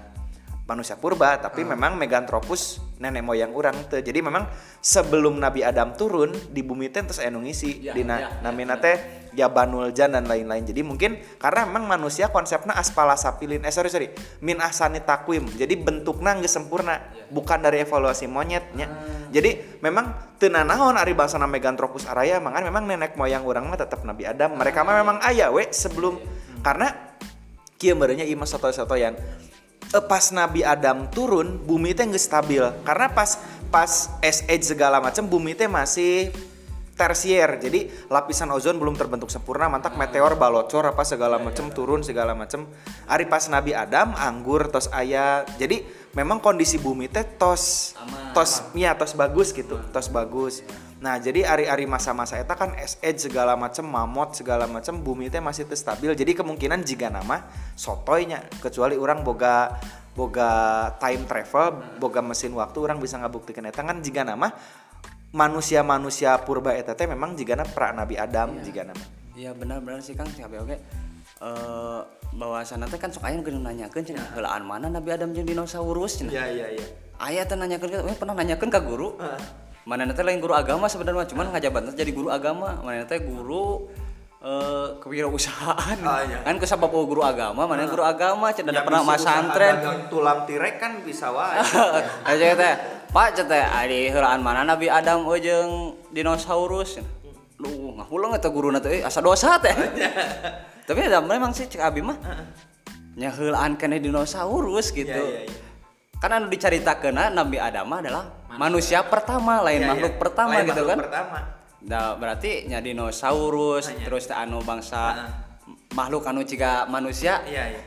D: manusia purba tapi memang Meganthropus nenek moyang orang teu. Jadi memang sebelum Nabi Adam turun di bumi teh terus anu ngisi. Dina namina teh Jabanul Jan dan lain-lain. Jadi mungkin karena memang manusia konsepnya aspala sapilin eh sorry sorry min ahsani takwim jadi bentuknya nggak sempurna bukan dari evaluasi monyetnya. Jadi memang tenanaon ari bahasa Meganthropus araya mangan memang nenek moyang orang mah tetap Nabi Adam. Mereka mah memang ayah we sebelum. Karena kieu merenya ieu mah soto-sotoyan Eh, pas Nabi Adam turun bumi teh nggak stabil. Karena pas pas ice age segala macam bumi teh masih tersier. Jadi lapisan ozon belum terbentuk sempurna. Mantak meteor balocor apa segala macam turun segala macam hari pas Nabi Adam anggur tos ayah. Jadi memang kondisi bumi teh tos tos ya tos bagus gitu tos bagus. Nah jadi hari-hari masa-masa eta kan ice age segala macam mamot segala macam bumi teh masih teu stabil. Jadi kemungkinan jika nama sotoynya kecuali orang boga boga time travel boga mesin waktu orang bisa ngabuktikan eta kan jika nama manusia-manusia purba eta teh memang jika pra Nabi Adam jika nama
B: Iya benar-benar sih Kang siapa oke. Eh bahwasanna teh kan sok aya nu geus nanyakeun cenah heulaan mana Nabi Adam jeung dinosaurus cenah.
D: iya iya
B: Aya teh nanyakeun we pernah nanyakeun ka guru. Mana teh lain guru agama sebenarnya cuman ngajaban teh jadi guru agama. Mana teh guru eh kewirausahaan.
D: Oh, iya.
B: Kan kusabab guru agama, mana guru agama cenah
D: Ya,
B: pernah masantren.
D: tulang tirek kan bisa wae
B: Aja teh, Pak cete ari heulaan mana Nabi Adam we jeung dinosaurus. Lu ngahulang eta guruna teh eh, asa dosa teh. Tapi ada memang sih cek abi mah. Nya heulaan keneh dinosaurus gitu.
D: Iya, iya, iya.
B: Kan anu dicaritakeun Nabi Adam adalah manusia, pertama, lain
D: Iya,
B: makhluk
D: iya.
B: pertama
D: Lain
B: gitu
D: makhluk
B: kan.
D: pertama
B: Nah, berarti nya dinosaurus
D: Hanya.
B: terus anu bangsa
D: Heeh.
B: makhluk anu ciga manusia
D: iya iya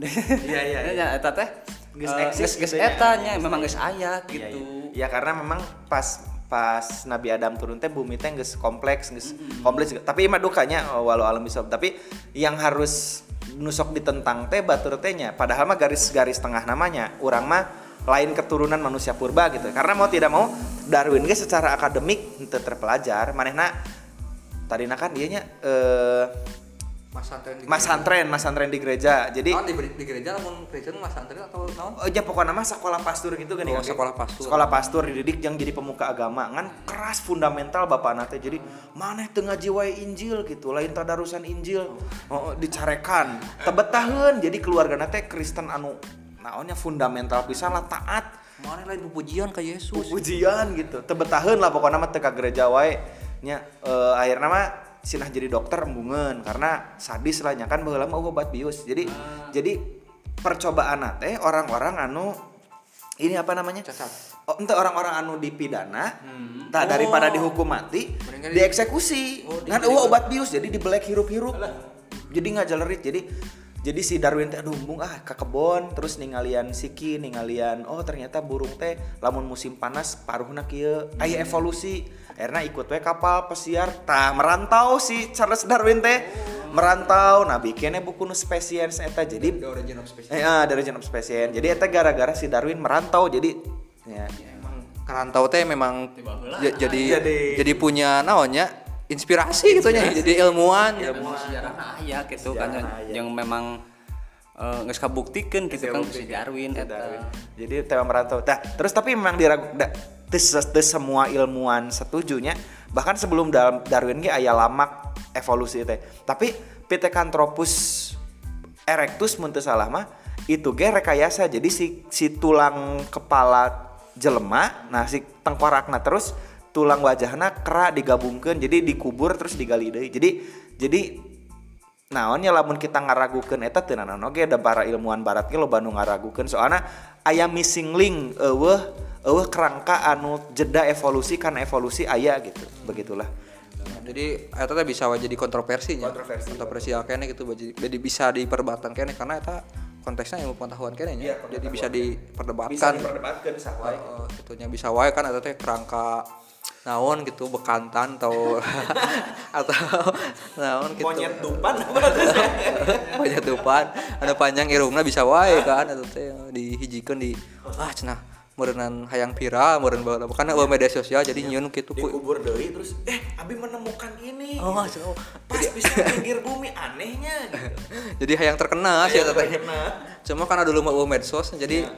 B: deh.
D: Iya, iya, iya.
B: Eta teh
D: Geus
B: eh,
D: eksis
B: geus
D: gitu ya.
B: eta nya memang geus aya
D: Iya,
B: gitu.
D: iya. Ya karena memang pas pas Nabi Adam turun teh bumi teh geus kompleks geus kompleks tapi mah dukanya oh, walau alam bisa tapi yang harus nusok ditentang teh batur tehnya padahal mah garis-garis tengah namanya orang mah lain keturunan manusia purba gitu. Karena mau tidak mau Darwin ge secara akademik teu terpelajar manehna tadina kan dianya eh
A: Mas santren di
D: mas santren mas santren di gereja. Jadi
A: Naon di, di gereja lamun Kristen mas santren atau naon?
D: Oh, ya pokoknya mah sekolah pastur gitu kan
A: Oh,
D: ya,
A: sekolah pastur.
D: Sekolah pastur dididik yang jadi pemuka agama. Kan keras fundamental bapak nate. Jadi maneh tengah jiwai Injil gitu lain tadarusan Injil. Oh, dicarekan. Tebetaheun jadi keluarga nate Kristen anu naonnya fundamental pisan lah taat.
A: Mana lain pujian ke Yesus.
D: pujian gitu. Tebetaheun lah pokoknya mah teka gereja wae. Nya eh, akhirnya mah sinah jadi dokter embungan karena sadis lah nya kan baheula mah obat bius. Jadi jadi percobaan teh orang-orang anu ini apa namanya?
A: Cacat.
D: oh, ente orang-orang anu dipidana tah daripada dihukum mati
A: Mendingan di-
D: dieksekusi. Kan eueuh obat bius jadi dibelek hirup-hirup. Jadi nggak jalerit jadi jadi si Darwin teh aduh embung ah ke kebon terus ningalian siki ningalian oh ternyata burung teh lamun musim panas paruhna kieu. Aya evolusi. Akhirnya ikut we kapal pesiar tah merantau si Charles Darwin teh. Merantau. Nah bikinnya buku nu spesies eta. Jadi
A: The origin of species.
D: Eh, ah, dari genome spesies. Jadi eta gara-gara si Darwin merantau. Jadi ya,
A: Emang ngerantau teh memang j- jadi
D: Jadi-
A: jadi punya naonnya inspirasi gitu nya jadi ilmuwan
B: sejarah aya gitu kan yang memang eh, geus kabuktikan gitu kan si Darwin eta.
D: Jadi tema merantau. Nah, terus tapi memang diragu da, tes, semua ilmuwan setujunya bahkan sebelum dalam Darwin ge aya lamak evolusi teh. Tapi Pithecanthropus erectus mun salah mah itu ge rekayasa. Jadi si si tulang kepala jelema, nah si tengkorakna terus tulang wajahna kera digabungkan jadi dikubur terus digali deui. Jadi jadi naonnya lamun kita ngaragukeun eta teu naon oge da para ilmuwan barat ge loba nu ngaragukeun. Soalna aya missing link eueuh eueuh kerangka anu jeda evolusi karena evolusi aya gitu begitulah.
A: Jadi eta teh bisa wae jadi kontroversi. Nya
D: Kontroversi.
A: kontroversial kene gitu jadi, bisa diperdebatkan kene karena eta konteksnya ilmu pengetahuan kene
D: Iya,
A: jadi bisa diperdebatkan.
D: Bisa diperdebatkeun sawae
A: Heeh, gitunya bisa wae kan eta teh kerangka naon gitu bekantan atau atau naon gitu.
D: Monyet dupan
A: banyak dupan ada panjang irungna bisa wae kan eta teh dihijikeun di ah cenah meureunnan hayang viral meureun bae karena bawa media sosial jadi nyieun kitu ku
D: dikubur deui terus eh abi menemukan ini.
A: Oh
D: pas bisa pinggir bumi anehnya gitu.
A: jadi hayang terkenal sih eta teh.
D: terkenal.
A: cuma karena dulu mau medsos jadi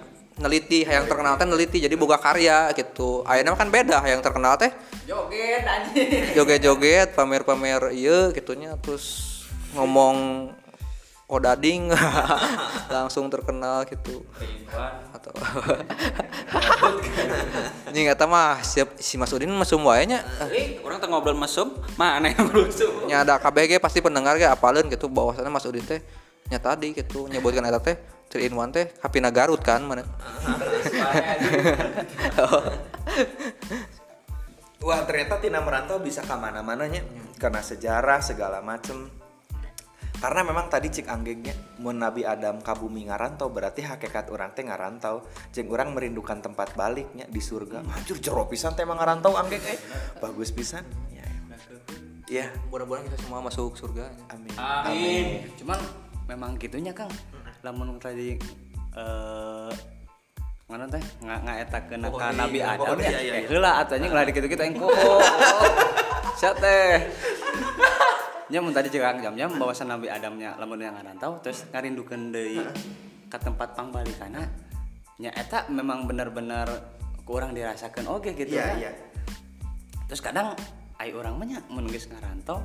A: neliti hayang terkenal teh neliti jadi boga karya gitu. Ayeuna mah kan beda hayang terkenal teh.
B: Joget anjing.
A: joget-joget pamer-pamer iya gitunya terus ngomong odading langsung terkenal gitu. Atau ini kata mah siap si Mas Udin mesum wae nya.
C: Eh, orang tengah ngobrol mesum, mana yang mesum?
A: nya ada KBG pasti pendengar ge apaleun gitu bahwasannya Mas Udin teh nya tadi gitu nyebutkan eta teh 3 in 1 teh Kapina Garut kan mana
D: Wah ternyata Tina Merantau bisa ke mana-mana nya karena sejarah segala macem. Karena memang tadi cik anggengnya mun Nabi Adam ka bumi ngarantau berarti hakikat orang teh ngarantau. Jeung orang merindukan tempat baliknya di surga. Hancur jero pisan teh emang ngarantau anggeng eh. Bagus pisan. Ya. Ya.
A: mudah-mudahan kita semua masuk surga
D: Amin.
C: Amin.
B: Cuman memang gitunya Kang. Lamun tadi eh mana teh nggak nggak eta kena
D: Oh,
B: ka
D: iya.
B: Nabi Adam
D: Oh,
B: ya.
D: iya, iya,
B: Eh,
D: iya.
B: heula atunya ngelah di kitu-kitu engko. Sia teh. Nya mun tadi jeung jam-jam bawasan Nabi Adamnya lamun yang ngarantau terus ngarindukeun deui ka tempat pangbalikana. Nya eta memang bener-bener kurang dirasakan oke gitu
D: Iya,
B: ya.
D: iya.
B: Terus kadang ai urang mah nya mun geus ngarantau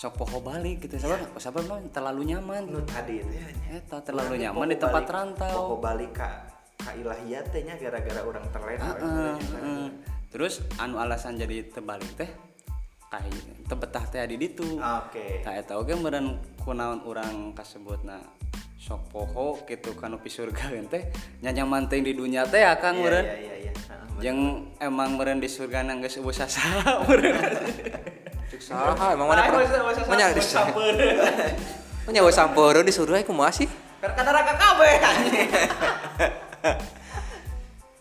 B: sok poho balik gitu. Sabar sabar mah terlalu nyaman.
D: Nu tadi itu
B: eta terlalu nyaman di tempat
D: balik-
B: rantau.
D: Poho balik ka ka ilahiyat teh nya gara-gara orang terlena.
B: Heeh, heeh. terus anu alasan jadi terbalik teh? Kayak tebetah teh di ditu.
D: Oke.
B: tak eta oge meureun kunaon urang kasebutna sok poho gitu kanu pi surga teh. Nya nyaman teh di dunia teh ya
D: Iya,
B: meureun.
D: Iya iya iya. Heeh,
B: jeung emang meureun di surga nang geus eueuh meureun
A: saha emang mana pernah mana di mana wes di surga ieu kumaha sih
B: Karena neraka kabeh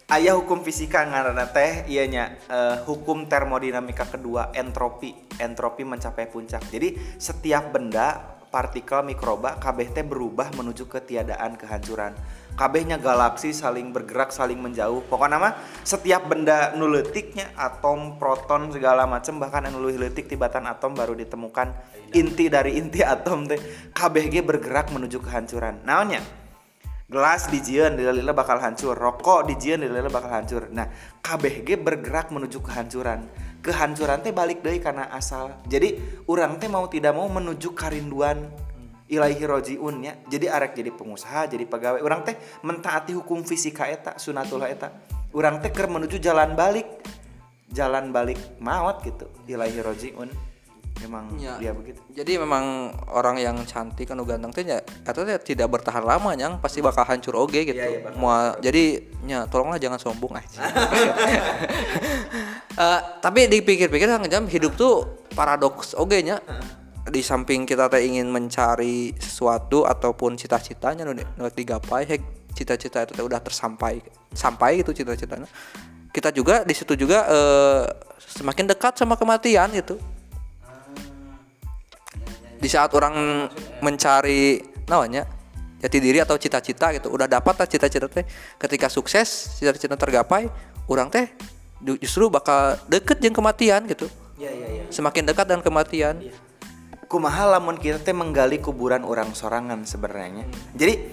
D: Ayah hukum fisika ngaranna teh ieu nya eh, hukum termodinamika kedua entropi. Entropi mencapai puncak. Jadi setiap benda, partikel, mikroba kabeh teh berubah menuju ketiadaan, kehancuran. Kabehnya galaksi saling bergerak, saling menjauh. Pokoknya mah setiap benda nu leutiknya atom, proton segala macam bahkan anu leuwih tibatan atom baru ditemukan inti dari inti atom teh ge bergerak menuju kehancuran. Naonnya? gelas dijieun dilila bakal hancur rokok dijieun dilila bakal hancur nah KBG bergerak menuju kehancuran kehancuran teh balik deui karena asal jadi orang teh mau tidak mau menuju karinduan ilahi rojiun nya jadi arek jadi pengusaha jadi pegawai. Orang teh mentaati hukum fisika eta sunatullah eta. Orang teh keur menuju jalan balik. Jalan balik maut gitu ilahi rojiun. Memang
A: Ya.
D: dia begitu.
A: Jadi memang orang yang cantik anu ganteng teh nya eta teh tidak bertahan lama yang pasti bakal hancur oge gitu.
D: Iya, bakal
A: Mua- jadi nya tolonglah jangan sombong aja. Eh, tapi dipikir-pikir jam hidup tuh paradoks oge nya. Di samping kita teh ingin mencari sesuatu ataupun cita-citanya nu nu digapai, hek cita-cita itu teh udah tersampai sampai gitu cita-citanya. Kita juga di situ juga eh, semakin dekat sama kematian gitu. Di saat orang mencari namanya jati diri atau cita-cita gitu udah dapat lah cita-cita teh. Ketika sukses cita-cita tergapai orang teh ju- justru bakal deket jeung kematian gitu.
D: Iya iya iya.
A: semakin dekat dengan kematian
D: kumaha lamun kita teh menggali kuburan orang sorangan sebenarnya? Jadi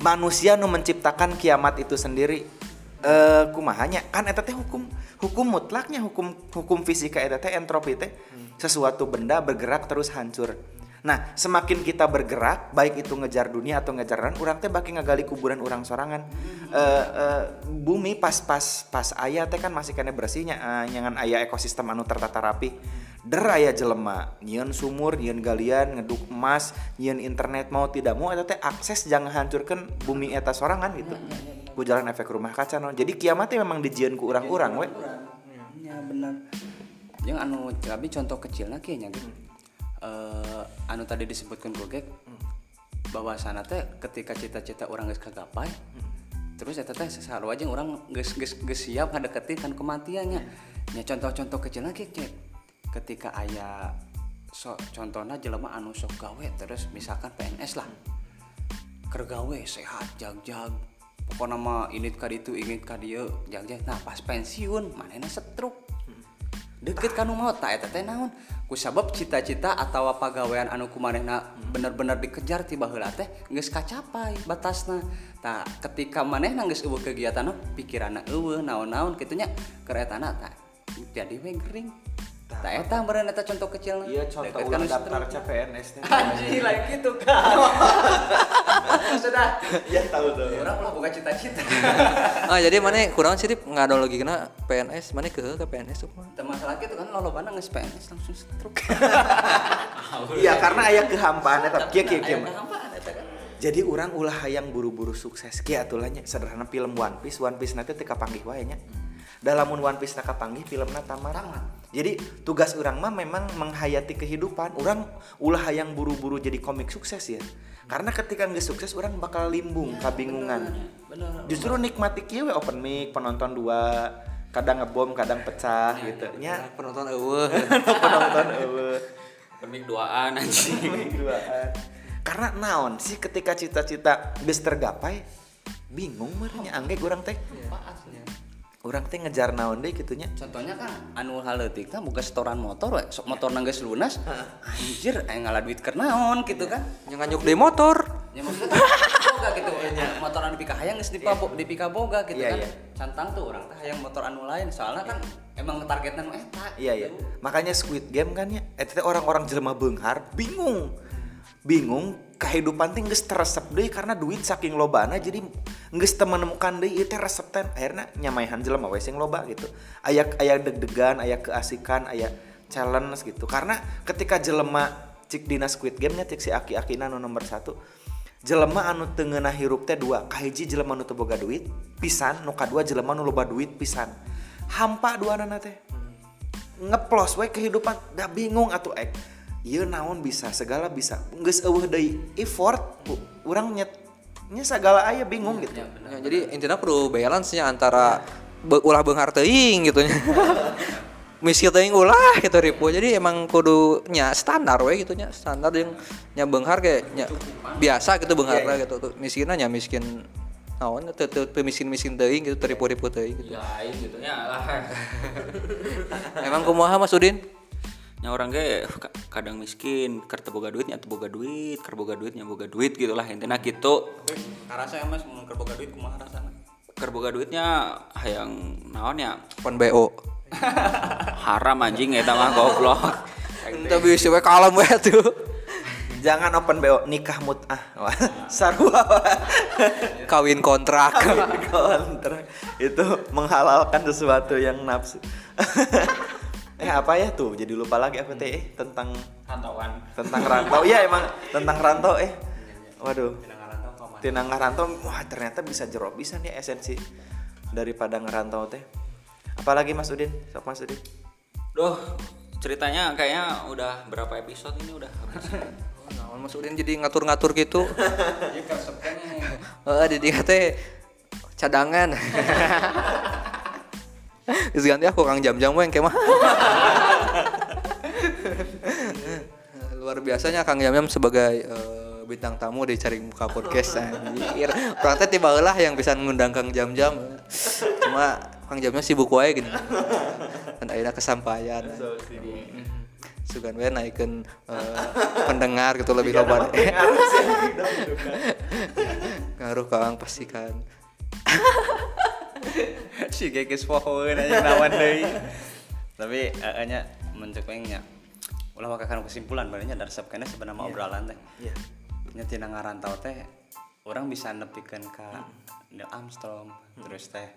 D: manusia nu menciptakan kiamat itu sendiri. Eh kumahanya? Kan eta teh hukum hukum mutlaknya hukum hukum fisika eta teh entropi teh. Sesuatu benda bergerak terus hancur. Nah semakin kita bergerak baik itu ngejar dunia atau ngejar ran orang teh baki ngagali kuburan orang sorangan. Eh, eh, bumi pas pas pas ayah teh kan masih kena bersihnya eh, nyangan ayah ekosistem anu tertata rapi der aya jelema. Nyeun sumur nyeun galian ngeduk emas nyeun internet mau tidak mau eta teh akses jangan hancurkan bumi eta sorangan gitu. Ku jalan efek rumah kaca no. jadi kiamatnya memang dijieun ku urang-urang we.
B: Ya benar. Yang anu tapi contoh kecil lagi nya gitu Eh, anu tadi disebutkan gogek bahwa sana teh ketika cita-cita orang geus kagapai terus eta teh sarua aja orang geus geus geus siap ngadeketin kan kematiannya. Nya contoh-contoh kecil lagi cek ketika ayah so, contohnya jelema anu sok gawe terus misalkan PNS lah. Kergawe sehat jag-jag. Pokok nama ini kadi itu ingin kadi jag-jag. Nah pas pensiun mana setruk. Deket kanu mau tak ya teteh naon? Ku sabab cita-cita atau pagawean anu kumanehna bener-bener dikejar tiba heula teh geus kacapai batasna. Tah ketika manehna geus eueuh kegiatan pikiranna eueuh naon-naon kitu nya keretana tah jadi we gering tah eta meureun eta contoh kecil
D: iya contoh ulah daftar CPNS teh
B: anjing lain gitu kan sudah.
D: Ya tahu tuh
B: orang lah bukan cita-cita.
A: Ah jadi mana kurang sih nggak ada lagi kena PNS mana ke ke PNS tuh mah
B: masalah gitu kan lo bana nges PNS langsung stroke
D: iya karena aya kehampaan eta. Kieu kieu kieu
B: Aya kehampaan eta kan.
D: Jadi orang ulah hayang buru-buru sukses. Kia atulahnya sederhana film One Piece. One Piece nanti teka panggih wae nya. Dalam One Piece naka panggih filmna tamat
B: Tamat.
D: Jadi tugas orang mah memang menghayati kehidupan. Orang ulah hayang buru-buru jadi komik sukses ya. Karena ketika nggak sukses orang bakal limbung kabingungan
B: bener
D: justru nikmati kieu open mic penonton dua kadang ngebom kadang pecah gitu. nya.
A: penonton eueuh.
D: Penonton eueuh.
C: Permik duaan anjing.
D: Duaan. karena naon sih ketika cita-cita geus tergapai bingung merenya angge urang teh urang teh ngejar naon deh gitunya
B: contohnya kan anu haleutik kan buka setoran motor we sok motor nanggeus lunas anjir aya ngalah duit keur naon gitu kan?
A: Yang nganyuk di motor.
B: Ya maksudnya boga gitu. Motor anu pika hayang geus dipabo dipika boga gitu
D: Iya,
B: kan?
D: iya.
B: cantang tuh orang teh hayang motor anu lain soalnya kan emang targetnya nu eta
D: iya iya. makanya Squid Game kan ya eta orang-orang jelema beunghar bingung. Bingung kehidupan teh geus teresep deui karena duit saking lobana jadi geus menemukan deui ieu teh resep teh. Akhirnya nyamaihan jelema we sing loba gitu. Aya aya deg-degan aya keasikan aya challenge gitu. Karena ketika jelema cik dina Squid Game nya cik si aki-akina nu nomor satu jelema anu teu ngeunah hirup teh dua kahiji jelema nu teu boga duit pisan nu kadua jelema nu loba duit pisan. Hampa dua nana teh. Ngeplos we kehidupan. Dah bingung atuh ek ieu naon bisa segala bisa geus eueuh deui effort bu urang nyet nya segala aya bingung gitu
A: Ya, jadi intinya perlu balance nya antara be- ulah beunghar teuing gitu nya miskin teuing ulah gitu ripu jadi emang kudu nya standar we gitu nya standar yang nya beunghar kayak nya biasa gitu beunghar
D: Iya, iya.
A: gitu tuh miskinnya nya miskin naon teu teu teu miskin-miskin teuing gitu teu ripu-ripu teuing gitu.
C: Lain gitu nya lah.
A: Emang kumaha Mas Udin?
C: Nya orang ge ka- kadang miskin keur teu boga duit nya boga duit keur boga duit nya boga duit gitu lah intinya gitu.
B: Karasa ya mas mun keur boga duit kumaha rasana
C: keur boga duitnya hayang naon ya?
A: Pon BO.
C: haram anjing eta mah goblok.
A: Entah bisa we kalem we tuh.
D: jangan open BO nikah mut'ah sarua
A: Kawin kontrak.
D: kontrak. Itu menghalalkan sesuatu yang nafsu eh apa ya tuh? Jadi lupa lagi aku teh eh, tentang
C: rantauan.
D: tentang rantau. Iya emang tentang rantau eh. Waduh. Tinang ngarantau wah ternyata bisa jerok bisa nih esensi daripada ngerantau teh. Apalagi Mas Udin? Sok Mas Udin.
C: Duh, ceritanya kayaknya udah berapa episode ini udah habis.
A: Naon Mas Udin jadi ngatur-ngatur gitu. Heeh, di dia teh cadangan. Geus ganti aku Kang Jam-jam we engke mah. Luar biasanya Kang Jam-jam sebagai eh, bintang tamu di Cari Muka Podcast anjir. Orang teh tiba heula yang bisa ngundang Kang Jam-jam. Cuma kang jamnya sibuk wae gini dan akhirnya kesampaian sugan we naikkan eh, pendengar gitu lebih loba ngaruh kang pastikan
B: si geges pohon aja lawan deui. Tapi eh, nya mencekengnya ulah wakakan kesimpulan barunya dari sabkana sebenarnya obrolan teh.
D: Iya.
B: nya tina ngarantau teh orang bisa nepikeun ka Neil Armstrong terus teh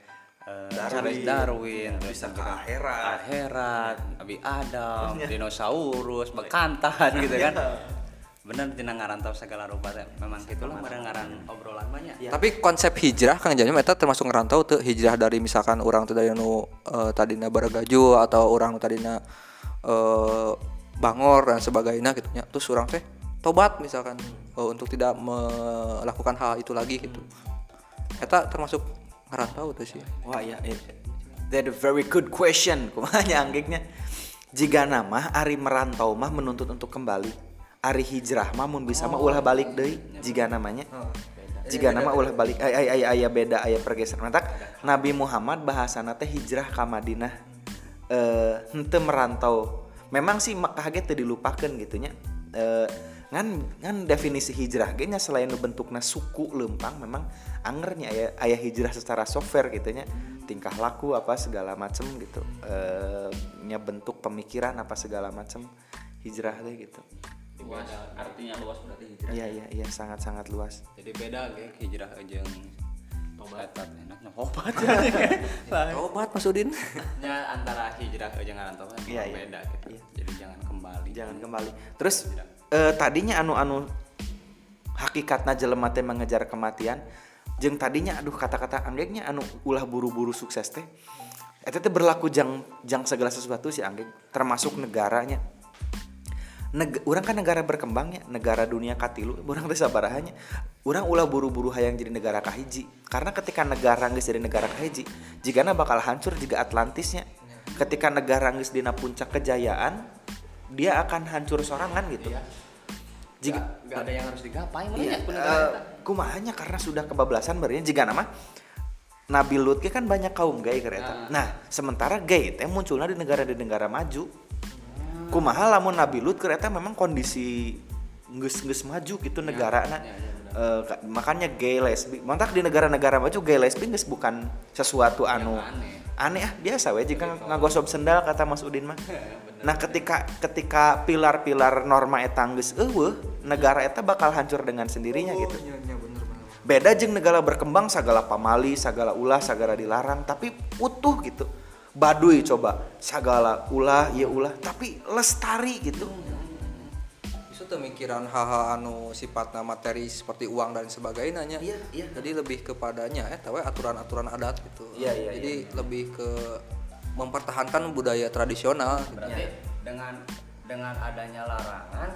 B: eh, Charles Darwin terus
D: Bisa ke akhirat.
B: akhirat Abi Adam dinosaurus bekantan gitu kan bener tina ngarantau segala rupa teh. Memang gitulah mereka ngaran obrolan banyak.
A: Tapi konsep hijrah kang jamnya eta termasuk ngerantau tuh hijrah dari misalkan orang tuh dari nu eh, tadina baragaju atau orang nu tadina eh, bangor dan sebagainya gitu nya. Terus orang teh tobat misalkan eh, untuk tidak melakukan hal itu lagi gitu. Eta termasuk ngerantau tuh sih.
D: Wah ya, that a very good question. Kumanya anggiknya. Jika nama Ari merantau mah menuntut untuk kembali. Ari hijrah mah mun bisa mah ulah balik deui. Jika namanya. Jika nama ulah balik ay ay ay aya beda aya pergeseran. Mantak Nabi Muhammad bahasana teh hijrah ka Madinah. Eh henteu merantau. Memang sih Makkah ge teu dilupakeun gitu nya. Eh ngan ngan definisi hijrah ge nya selain nu bentukna suku lempang memang angernya aya aya hijrah secara software gitu nya tingkah laku apa segala macem gitu eh nya bentuk pemikiran apa segala macem hijrah deh gitu
C: luas. Artinya luas berarti hijrah
D: iya iya iya sangat sangat luas.
B: Jadi beda ge hijrah jeung tobat. Enak nah obat
A: tobat Mas Udin.
B: Nya antara hijrah jeung ngarantau kan
D: Iya, iya.
B: beda gitu.
D: Iya.
B: jadi jangan kembali.
D: Jangan kembali. Terus eh, tadinya anu anu hakikatna jelema teh mengejar kematian jeung tadinya aduh kata-kata anggengnya anu ulah buru-buru sukses teh eta teh berlaku jang jang segala sesuatu sih anggeng termasuk negaranya Neg orang kan negara berkembangnya negara dunia katilu orang teh sabarahannya orang ulah buru-buru hayang jadi negara kahiji. Karena ketika negara geus jadi negara kahiji jigana bakal hancur juga Atlantisnya. Ketika negara geus dina puncak kejayaan dia akan hancur sorangan gitu. Jika
B: Gak ada yang harus digapai
D: Iya,
B: menurut pun
D: eh, kumahanya karena sudah kebablasan berarti jika nama Nabi Lut kan banyak kaum gay kereta. Nah, sementara gay teh munculnya di negara di negara maju. Kumaha lamun Nabi Lut kereta memang kondisi geus maju gitu negara Eh, ka- makanya gay lesbi. Mantak di negara-negara maju gay lesbi geus bukan sesuatu anu aneh. ah biasa we jika ngagosok sendal kata Mas Udin mah. Nah, ketika ketika pilar-pilar norma eta geus eueuh, negara eta bakal hancur dengan sendirinya gitu. beda jeung negara berkembang segala pamali segala ulah segala dilarang tapi utuh gitu baduy coba. Segala ulah ya ulah. Tapi lestari gitu.
A: Itu tuh mikiran hal-hal anu sifatnya materi seperti uang dan sebagainya nya.
D: Iya, iya.
A: jadi lebih kepadanya eh tahu aturan-aturan adat gitu.
D: Iya, iya,
A: jadi lebih ke mempertahankan budaya tradisional gitu.
B: berarti dengan dengan adanya larangan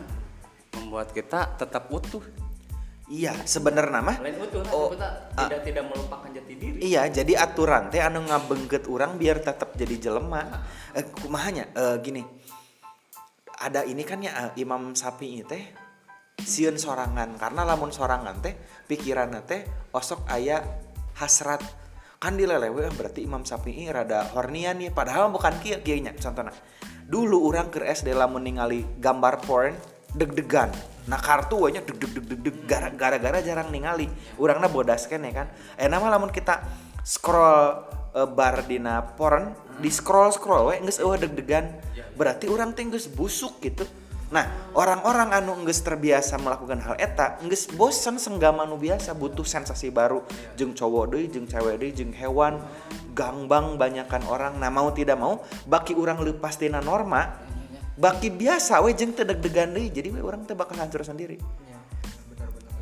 B: membuat kita tetap utuh
D: iya sebenarnya mah
B: lain utuh
D: Oh, ah.
B: tidak tidak melupakan jati diri.
D: Iya jadi aturan teh anu ngabengket orang biar tetap jadi jelema. Eh, kumahanya eh, gini. Ada ini kan ya eh, Imam Sapi teh sieun sorangan. Karena lamun sorangan teh pikiran teh osok aya hasrat. Kan dilelewe berarti Imam Sapi rada hornian nih. Padahal bukan kia kia nya contohnya. Dulu orang ke SD lamun ningali gambar porn deg-degan nah kartu we nya deg deg deg deg deg gara- gara-gara jarang ningali. Urangna bodas kene kan? Eh nama lamun kita scroll eh, bar dina porn di scroll scroll we geus eueuh deg-degan. Berarti orang teh geus busuk gitu. Nah, orang-orang anu geus terbiasa melakukan hal eta, geus bosen senggama anu biasa butuh sensasi baru. Jeung cowok deui, jeung cewek deui, jeung hewan, gangbang banyakan orang. Nah, mau tidak mau, baki orang leupas tina norma, baki biasa we jeung teu deg-degan deui. Jadi we orang teh bakal hancur sendiri.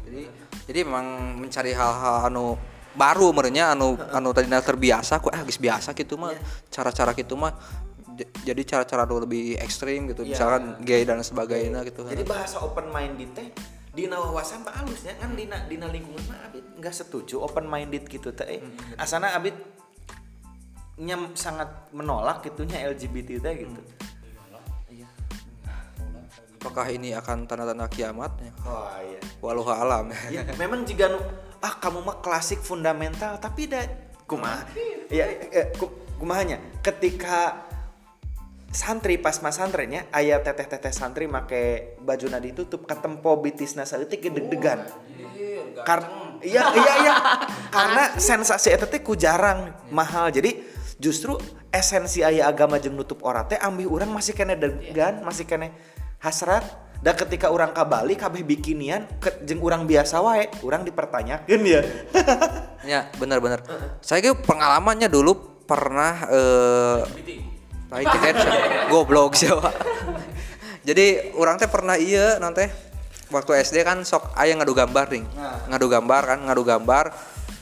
A: jadi jadi memang mencari hal-hal anu baru merenya anu anu tadinya terbiasa kok ah geus biasa gitu mah cara-cara gitu mah jadi cara-cara lebih ekstrim gitu
D: Iya.
A: misalkan gay dan sebagainya gitu
D: Jadi bahasa open minded teh dina wawasan mah halusnya kan dina dina lingkungan mah abit nggak setuju open minded gitu teh. Asana abit nyam sangat menolak gitunya LGBT teh gitu. Iya.
A: Apakah ini akan tanda-tanda kiamatnya
D: Oh iya.
A: walau alam.
D: Ya, memang jika nu ah kamu mah klasik fundamental tapi da kumaha? Ya, ya, ku- kumahanya ketika santri pas mas santrennya ayah teteh teteh santri make baju nadi ditutup ketempo bitisna saeutik deg-degan. Karena iya iya iya. Karena sensasi eta teh ku jarang mahal. Jadi justru esensi ayah agama jeung nutup ora teh ambil orang masih kene degan masih kene hasrat dan ketika orang ka Bali kabeh bikinian ke, jeung orang biasa wae orang dipertanyakan ya
A: Ya, benar-benar. Saya ke pengalamannya dulu pernah eh lain tiket goblok siapa. Jadi orang teh pernah iya nanti waktu SD kan sok aya ngadu gambar nih. Ngadu gambar kan, ngadu gambar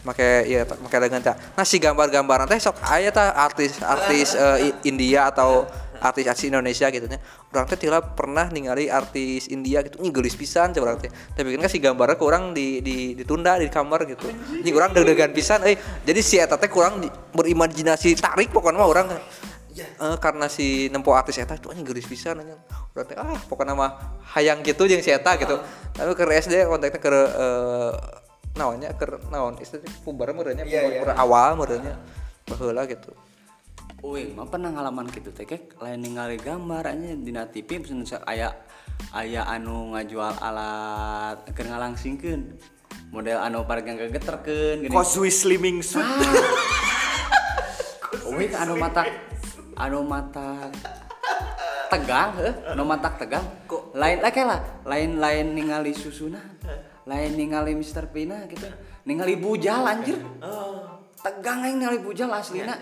A: make iya ta- make dengan ta. Nah si gambar-gambar nanti sok aya ta artis artis I- India atau artis artis Indonesia gitu nya. Orang teh tila pernah ningali artis India gitu, nih gelis pisan coba orang teh. Tapi kan si gambarnya kurang di, di ditunda di kamar gitu. Ini orang deg-degan pisan euy. Jadi si eta teh kurang di- berimajinasi tarik pokoknya mah orang Eh, karena si nempo artis eta tuh anjing gelis pisan anjing. Urang teh ah pokoknya mah hayang gitu jeung si eta gitu. Tapi ke SD kontaknya ke eh naonnya ke naon istilahnya puber meureunnya puber awal meureunnya baheula gitu.
B: Uing, mah pernah ngalaman gitu teh kek lain ningali gambar aja dina TV misalnya aya aya anu ngajual alat keur ngalangsingkeun. Model anu parang gegeterkeun gini.
D: Kozui slimming suit
B: Uing anu mata anu mata tegang heuh, anu mata tegang. Lain lake lah, lain-lain ningali susuna. Lain ningali Mr. Pina gitu. Ningali bujal anjir. Tegang aing ningali bujal aslina.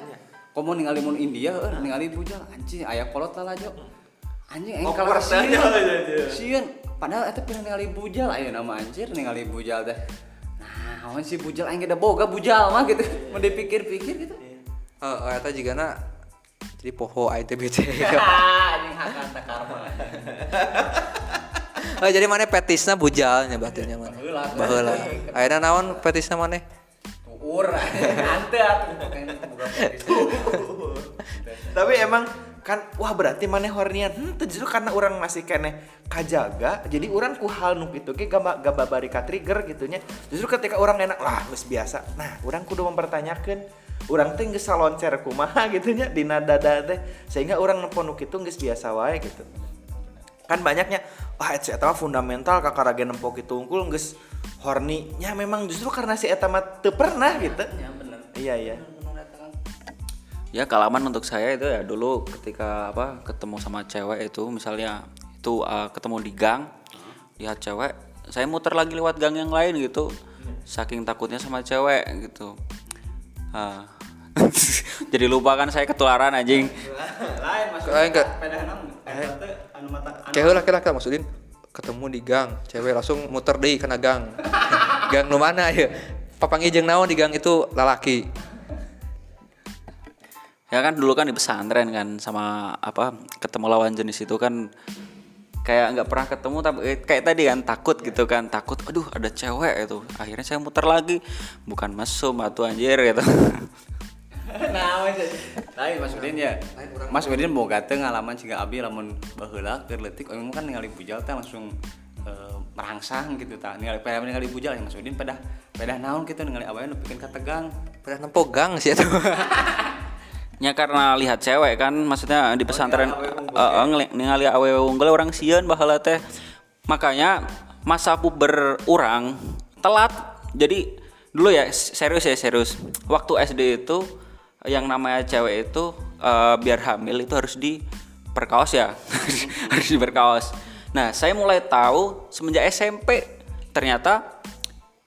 B: Komo ningali mun India heuh, ningali bujal anjing aya kolot lah jo. Anjing aing kalau sieun. Sieun. Padahal eta pernah ningali bujal aya nama anjir ningali bujal teh. Nah, awan si bujal aing gede boga bujal mah gitu. Mau dipikir-pikir gitu.
A: Heeh, eta jigana jadi poho ITBT.
B: anjing hakan tak karma.
A: Oh, jadi mana petisna bujalnya batinnya mana?
B: Baheula.
A: Baheula. Ayeuna naon petisna mana?
B: Tuur, ante atuh pokoknya teh boga petis.
D: tapi emang kan wah berarti mana hornian. Hmm, justru karena orang masih kene kajaga jadi orang ku hal nuk itu ke gamba gamba bari ka trigger gitunya. Justru ketika orang enak lah geus biasa. Nah orang kudu mempertanyakan orang teh geus saloncer kumaha gitunya di nada teh sehingga orang nempo nuk itu geus biasa wae gitu. Kan banyaknya eta mah fundamental kakak rage nempo kitu unggul geus horny nya memang justru karena si eta mah teu pernah gitu.
B: Ya bener.
D: iya iya.
C: Ya kalaman untuk saya itu ya dulu ketika apa ketemu sama cewek itu misalnya itu uh, ketemu di gang lihat cewek saya muter lagi lewat gang yang lain gitu. Saking takutnya sama cewek gitu. Ah. jadi lupa kan saya ketularan anjing.
B: Lain masuk
A: Lain ke-
B: naon? Eta teh anu mata anu
A: Kayak lah maksudin ketemu di gang, cewek langsung muter deh kena gang. gang nu mana ya? Papangi jeung naon di gang itu lalaki.
C: ya kan dulu kan di pesantren kan sama apa ketemu lawan jenis itu kan kayak nggak pernah ketemu tapi eh, kayak tadi kan takut gitu kan takut aduh ada cewek itu akhirnya saya muter lagi bukan mesum atau anjir gitu
B: Nah, lain Mas Udin ya. Mas Udin mau teu ngalaman siga abi lamun baheula keur leutik orang kan ningali bujal teh langsung eh, merangsang gitu tah. Ningali pada ningali bujal ya Mas Udin pada pada naon gitu ningali awewe nu bikin kategang.
A: Pernah nempo gang sih itu.
C: Ya karena lihat cewek kan maksudnya di pesantren eh, eh, ngeli- ningali awewe unggul orang sieun baheula teh. Makanya masa puber orang telat. Jadi dulu ya serius ya serius. Waktu SD itu yang namanya cewek itu eh, biar hamil itu harus diperkaos ya. harus diperkaos. Nah, saya mulai tahu semenjak SMP ternyata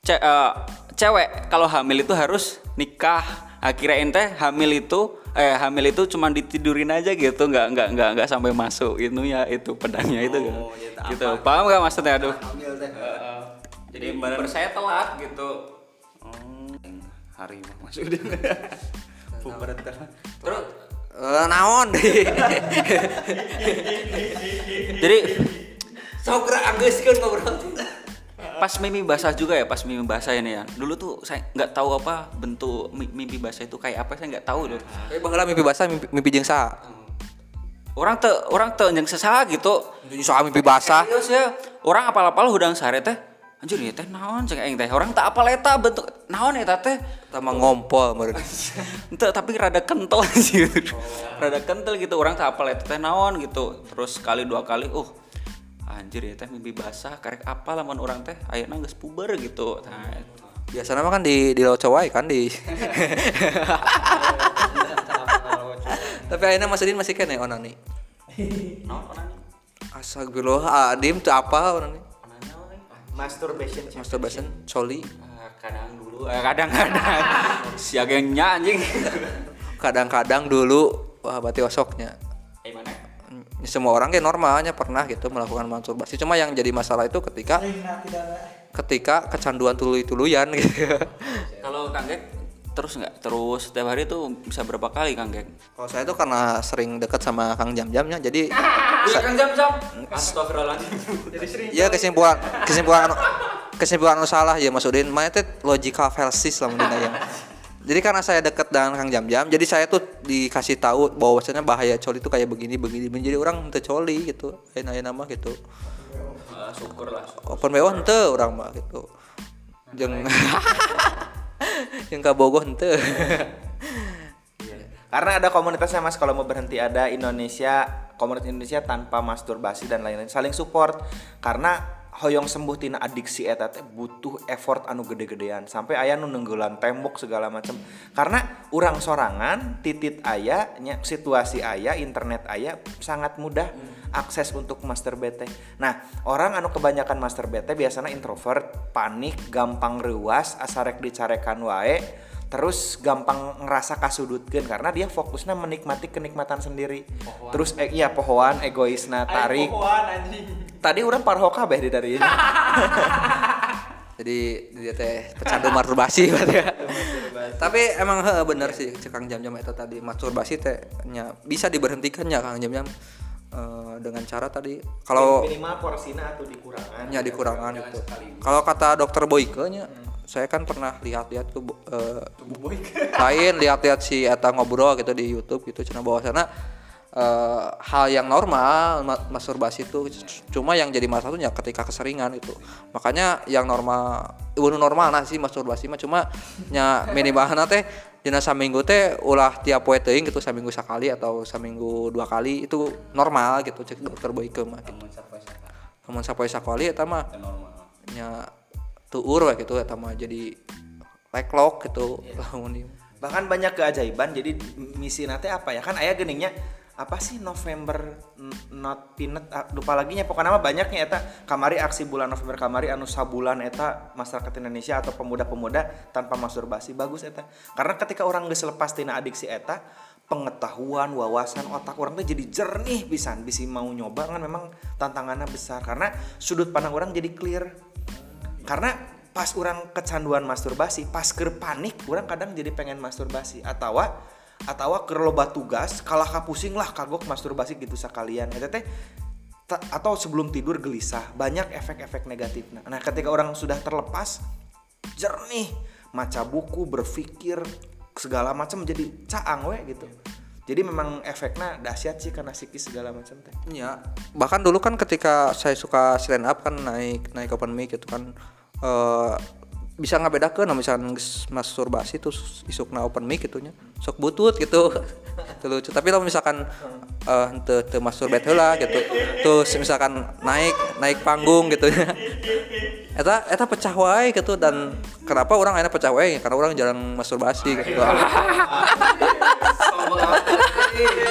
C: ce- eh, cewek kalau hamil itu harus nikah. Akhirnya ente hamil itu eh hamil itu cuma ditidurin aja gitu. Nggak nggak nggak nggak sampai masuk itu ya itu pedangnya itu.
B: Oh, ya, tak
C: gitu. Paham nggak maksudnya? Aduh.
B: Hamil teh.
C: jadi puber saya telat gitu.
B: Oh, hari mah Mas Udin. Puber teh.
A: Terus eh, naon
C: jadi
A: Sok anggeuskeun ngobrol.
C: pas mimpi basah juga ya pas mimpi basah ini ya dulu tuh saya nggak tahu apa bentuk mi- mimpi basah itu kayak apa saya nggak tahu loh
A: Tapi baheula mimpi basah mimpi, mimpi jeung saha?
C: orang te orang te yang sesaha gitu
A: Jadi soal mimpi basah.
C: Serius ya orang apal-apal hudang sare teh anjir ya teh naon cek aing teh orang tak apa eta bentuk naon eta teh
A: sama ngompol meureun
C: Ente tapi rada kental sih. Rada kental gitu orang tak apa teh naon gitu. Terus sekali dua kali uh anjir ya teh mimpi basah karek apa lamun orang teh ayeuna geus puber gitu. Nah,
A: biasanya mah kan di di Locowai kan di tapi akhirnya Mas Udin masih kene onani
C: naon onani?
A: Astagfirullahaladzim itu apa onani?
D: Masturbation.
A: masturbation coli
C: Ah, kadang dulu eh, kadang-kadang. Siaganya anjing.
A: kadang-kadang dulu wah berarti osoknya
C: Eh mana?
A: Mm, semua orang kayak normalnya pernah gitu melakukan masturbasi. Cuma yang jadi masalah itu ketika ketika kecanduan tului-tuluyan gitu.
C: Kalau Kang Gek terus nggak? Terus setiap hari tuh bisa berapa kali Kang Gek?
A: kalau saya tuh karena sering deket sama Kang Jam-Jamnya jadi
C: Iya Kang Jam Jam. Astagfirullahaladzim.
A: ya kesimpulan kesimpulan anu- kesimpulan anu salah ya Mas Udin mana teh logical fallacies lah menurut saya jadi karena saya deket dengan Kang Jam Jam jadi saya tuh dikasih tahu bahwasanya bahaya coli itu kayak begini begini menjadi orang ente coli gitu. Ayeuna ayeuna mah gitu.
C: Ah, syukur. Lah.
A: open BO ente orang mah gitu. Jeung yang kabogoh ente.
D: Karena ada komunitasnya Mas. Kalau mau berhenti ada Indonesia komunitas Indonesia tanpa masturbasi dan lain-lain. Saling support. Karena hoyong sembuh tina adiksi eta teh butuh effort anu gede-gedean. Sampai aya nu nenggelan tembok segala macam karena urang sorangan titit aya nya situasi aya internet aya sangat mudah akses untuk master bete. Nah orang anu kebanyakan master bete biasanya introvert panik gampang reuas asarek dicarekan wae terus gampang ngerasa kasudutkeun karena dia fokusnya menikmati kenikmatan sendiri. Terus eh, iya pohoan egoisna tarik. tadi orang parho kabeh di dari ini.
A: Jadi dia teh pecandu masturbasi berarti ya. tapi emang heuh, bener sih cek Kang Jam Jam itu tadi. Masturbasi teh nya bisa diberhentikan ya Kang Jam Jam. Eh, dengan cara tadi kalau
D: minimal porsinya atau dikurangan.
A: Nya dikurangan itu kalau kata dokter Boyke nya saya kan pernah lihat-lihat tuh eh, lain lihat-lihat si eta ngobrol gitu di YouTube gitu cina bahwa sana. Eh, hal yang normal ma- masturbasi itu cuma yang jadi masalah tuh ya ketika keseringan itu. Makanya yang normal ibu normal nah sih masturbasi mah cuma nya minimalna teh dina saminggu teh ulah tiap poe teuing gitu saminggu sekali atau saminggu dua kali itu normal gitu cek dokter Boyke mah gitu. Namun sapoe sakali eta mah nya tuur gitu eta mah jadi leklok gitu ieu.
D: bahkan banyak keajaiban jadi misi nanti apa ya? Kan ayah geningnya apa sih November not peanut? Ah, lupa lagi nya pokoknya mah banyaknya eta. Kamari aksi bulan November kamari anu sabulan eta masyarakat Indonesia atau pemuda-pemuda tanpa masturbasi. Bagus eta. Karena ketika orang geus lepas tina adiksi eta pengetahuan wawasan otak orang tuh jadi jernih pisan. Bisa mau nyoba kan memang tantangannya besar. Karena sudut pandang orang jadi clear karena pas orang kecanduan masturbasi pas ker panik orang kadang jadi pengen masturbasi. Atau atau keur loba tugas kalah kapusing lah kagok masturbasi gitu sekalian eta teh ta- atau sebelum tidur gelisah banyak efek-efek negatif nah ketika orang sudah terlepas jernih maca buku berpikir segala macam jadi caang we gitu. Jadi memang efeknya dahsyat sih karena psikis segala macam teh.
A: Ya, bahkan dulu kan ketika saya suka stand up kan naik naik open mic gitu kan eh bisa ngabedakeun nah misalkan geus masturbasi terus isukna open mic gitu nya. Sok butut gitu. Itu lucu. Tapi kalau misalkan eh teu teu masturbate heula gitu. Terus misalkan naik naik panggung gitu nya. Eta eta pecah wae gitu dan kenapa orang akhirnya pecah wae karena orang jarang masturbasi gitu.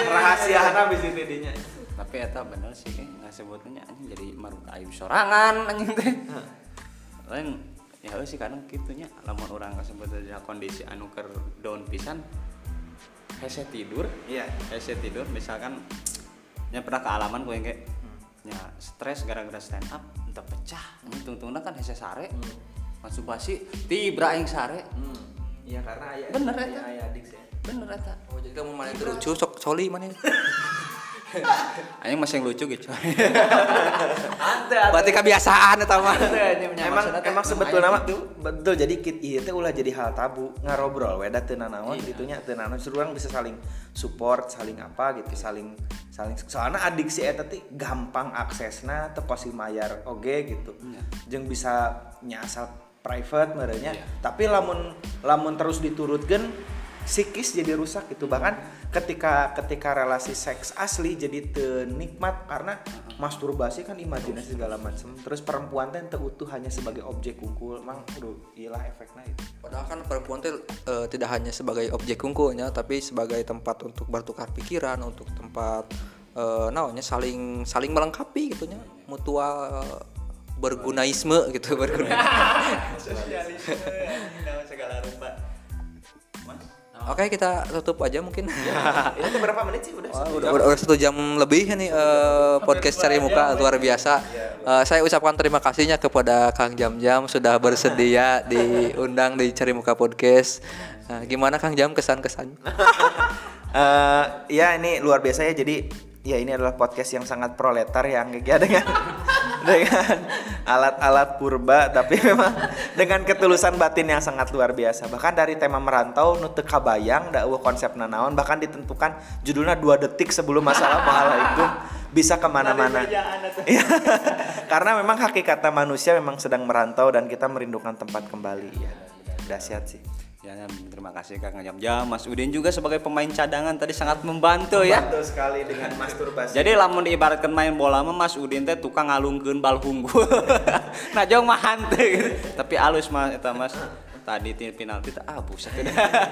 D: rahasia habis itu dinya
B: tapi eta bener sih kayak nggak sebutnya jadi marut aib sorangan anjing teh lain ya sih kadang gitunya lamun orang aja kondisi anu keur down pisan hese tidur.
D: Iya.
B: Hese tidur misalkan nya pernah kealaman gue kayak nya stres gara-gara stand up entah pecah. Untung-untung kan hese sare. Masturbasi tibra aing sare.
D: Iya karena ayah
B: Bener,
D: ayah,
B: eta.
D: ayah adiksi
B: bener eta.
A: Oh, jadi kamu mana yang lucu sok soli mana?
B: Aing masih yang lucu gitu.
A: Berarti kebiasaan eta mah.
D: emang emang sebetulnya mah betul jadi kit ieu teh ulah jadi hal tabu. Ngarobrol we da teu nanaon gitunya teu nanaon seru orang bisa saling support saling apa gitu saling saling soalnya adik si eta teh gampang aksesna teu kosi mayar oge gitu. Jeung bisa nya asal private merenya tapi lamun lamun terus diturutkan psikis jadi rusak gitu. Bahkan ketika ketika relasi seks asli jadi teu nikmat karena masturbasi kan imajinasi segala macam. Terus perempuan teh utuh hanya sebagai objek kungkul emang aduh iyalah efeknya itu.
A: Padahal kan perempuan itu eh, tidak hanya sebagai objek kungkunya, tapi sebagai tempat untuk bertukar pikiran, untuk tempat eh, naonnya saling saling melengkapi gitunya, mutual eh, bergunaisme gitu berguna.
B: segala rupa
A: Oke kita tutup aja mungkin.
D: ini tuh berapa menit sih udah
A: Oh, udah, udah, udah satu jam lebih nih eh, podcast cari muka luar biasa. Eh, saya ucapkan terima kasihnya kepada Kang Jam Jam sudah bersedia diundang di cari muka podcast. Nah, gimana Kang Jam kesan kesan?
D: Eh, ya ini luar biasa ya jadi ya ini adalah podcast yang sangat proletar yang ya dengan dengan alat-alat purba tapi memang dengan ketulusan batin yang sangat luar biasa. Bahkan dari tema merantau nutu kabayang da konsep nanaon bahkan ditentukan judulnya dua detik sebelum masalah itu bisa ke mana-mana. Iya. karena memang hakikatnya manusia memang sedang merantau dan kita merindukan tempat kembali. Ya dahsyat sih
B: Ya, terima kasih Kang Jam Jam. Mas Udin juga sebagai pemain cadangan tadi sangat membantu ya.
D: Bantu sekali dengan masturbasi
B: Jadi lamun diibaratkan main bola mah Mas Udin teh tukang ngalungkeun bal unggul. nah jong mah hante. Tapi alus Mas eta Mas. Tadi ti penalti teh ah buset.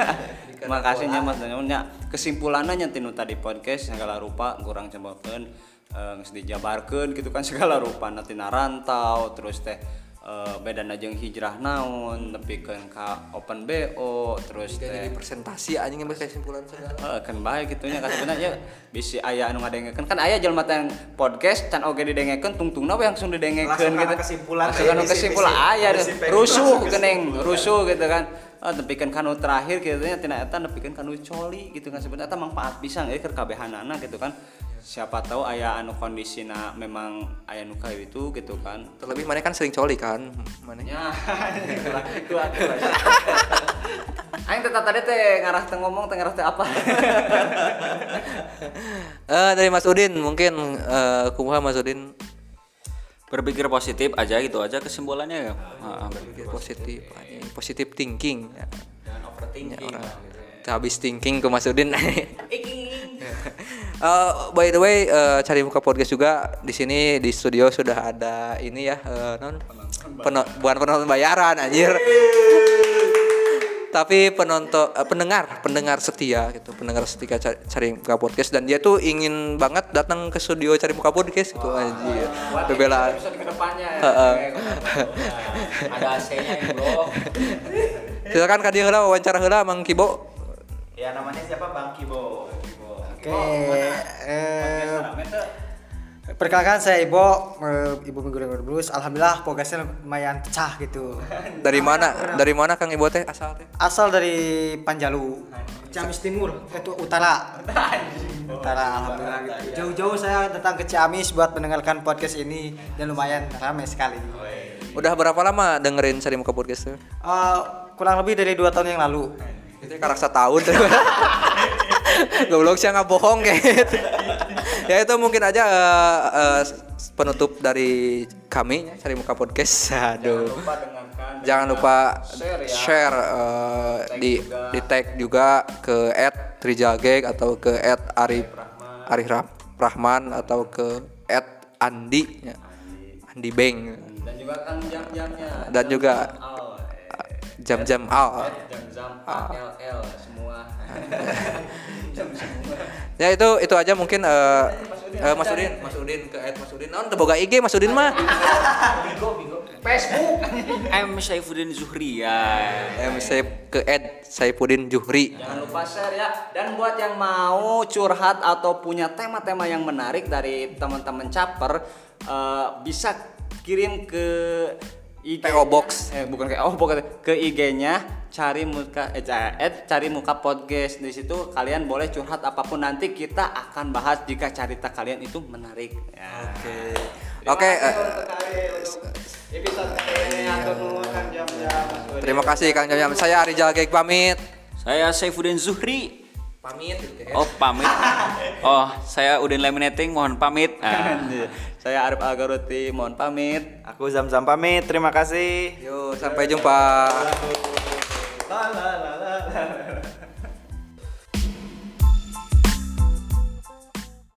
B: Terima kasihnya Mas dan nya kesimpulannya nya tinu tadi podcast segala rupa kurang eh, geus dijabarkeun gitu kan segala rupa nanti rantau terus teh eh, bedana jeung hijrah naon nepikeun ka open BO terus
A: Jadi
B: teh
A: presentasi anjing yang kesimpulan segala.
B: Eh, kan baik gitunya kan sebenarnya bisa aya anu ngadengekeun kan aya jelema teh yang podcast can oge didengekeun tungtungna we langsung didengekeun
D: Langsung
B: gitu.
D: kesimpulan,
B: Langsung anu kesimpulan aya deh.
D: Bisi-bisi.
B: rusuh
D: kesimpulan.
B: rusuh gitu kan. Oh, nepikeun kanu terakhir gitu nya tina eta nepikeun kanu coli gitu kan sebenarnya eta manfaat bisa euy keur kabehanana gitu kan. Siapa tahu aya anu kondisina memang aya nu kayak itu gitu kan.
A: Terlebih mana kan sering coli kan, mana?
B: Ya. Aing tetap tadi teh ngarah teh ngomong teh ngarah teh apa?
A: Eh dari Mas Udin mungkin eh kumaha Mas Udin
C: Berpikir positif aja gitu aja kesimpulannya ya. Heeh.
A: berpikir positif, anjing. positif thinking. Ya.
B: Jangan overthinking.
A: Ya, orang habis thinking ke Mas Udin. Eh, by the way, eh, cari muka podcast juga di sini di studio sudah ada ini ya, eh, non peno- bukan penonton bayaran anjir. Tapi penonton eh, pendengar, pendengar setia gitu, pendengar setia cari, cari muka podcast dan dia tuh ingin banget datang ke studio cari muka podcast gitu anjir. Bebela
B: Episode ke depannya ya.
A: Heeh.
B: Ada AC-nya bro.
A: Silakan ka dieu heula wawancara heula Mang Kibo.
D: Ya namanya siapa Bang Kibo.
E: Oke, eh, perkenalkan saya Ibo, eh, Ibu Minggu Lenggur Blues. Alhamdulillah podcastnya lumayan pecah gitu.
A: Dari mana? Dari mana Kang Ibo teh asal teh?
E: Asal dari Panjalu, Ciamis Timur, itu utara. Utara, alhamdulillah gitu. Jauh-jauh saya datang ke Ciamis buat mendengarkan podcast ini dan lumayan ramai sekali.
A: Udah berapa lama dengerin Cari Muka Podcast tuh?
E: Eh, kurang lebih dari dua tahun yang lalu.
A: Itu karakter tahun Goblok sih nggak bohong kayak gitu. ya itu mungkin aja eh, eh, penutup dari kami cari muka podcast. Aduh.
B: Lupa dengarkan.
A: Jangan lupa
B: share ya.
A: share eh, di di tag juga ke @trijagek atau ke @arif Arif Rah- Rahman atau ke @andi ya. Andi Beng
B: Dan juga kan jam-jamnya.
A: dan juga
B: Al.
A: Jam-jam al.
B: Jam-jam ALL semua.
A: Ya itu itu aja mungkin eh eh, Mas Udin, Mas Udin ke Mas Udin. Naon teu boga IG Mas Udin mah?
B: Facebook.
C: M Saifuddin Zuhri ya.
A: Em saya ke Saipudin Juhri.
B: Jangan lupa share ya. Dan buat yang mau curhat atau punya tema-tema yang menarik dari teman-teman caper eh, bisa kirim ke IG
A: PO Box.
B: eh bukan ke oh bukan ke IG-nya cari muka eh, eh, cari muka podcast di situ kalian boleh curhat apa pun nanti kita akan bahas jika cerita kalian itu menarik ya.
A: Oke. Oke, eh,
B: episode kali ini Jam-Jam, Budi.
A: terima kasih Kang Jam. Saya Ari Jalgek pamit.
C: Saya Saifuddin Zuhri.
A: pamit gitu ya.
C: Oh pamit. Oh saya Udin Laminating mohon pamit. Ah.
B: Saya Arif Agaruti, mohon pamit.
D: Aku Zam-Zam pamit. Terima kasih.
A: Yuk, sampai jumpa.
B: La la la la la.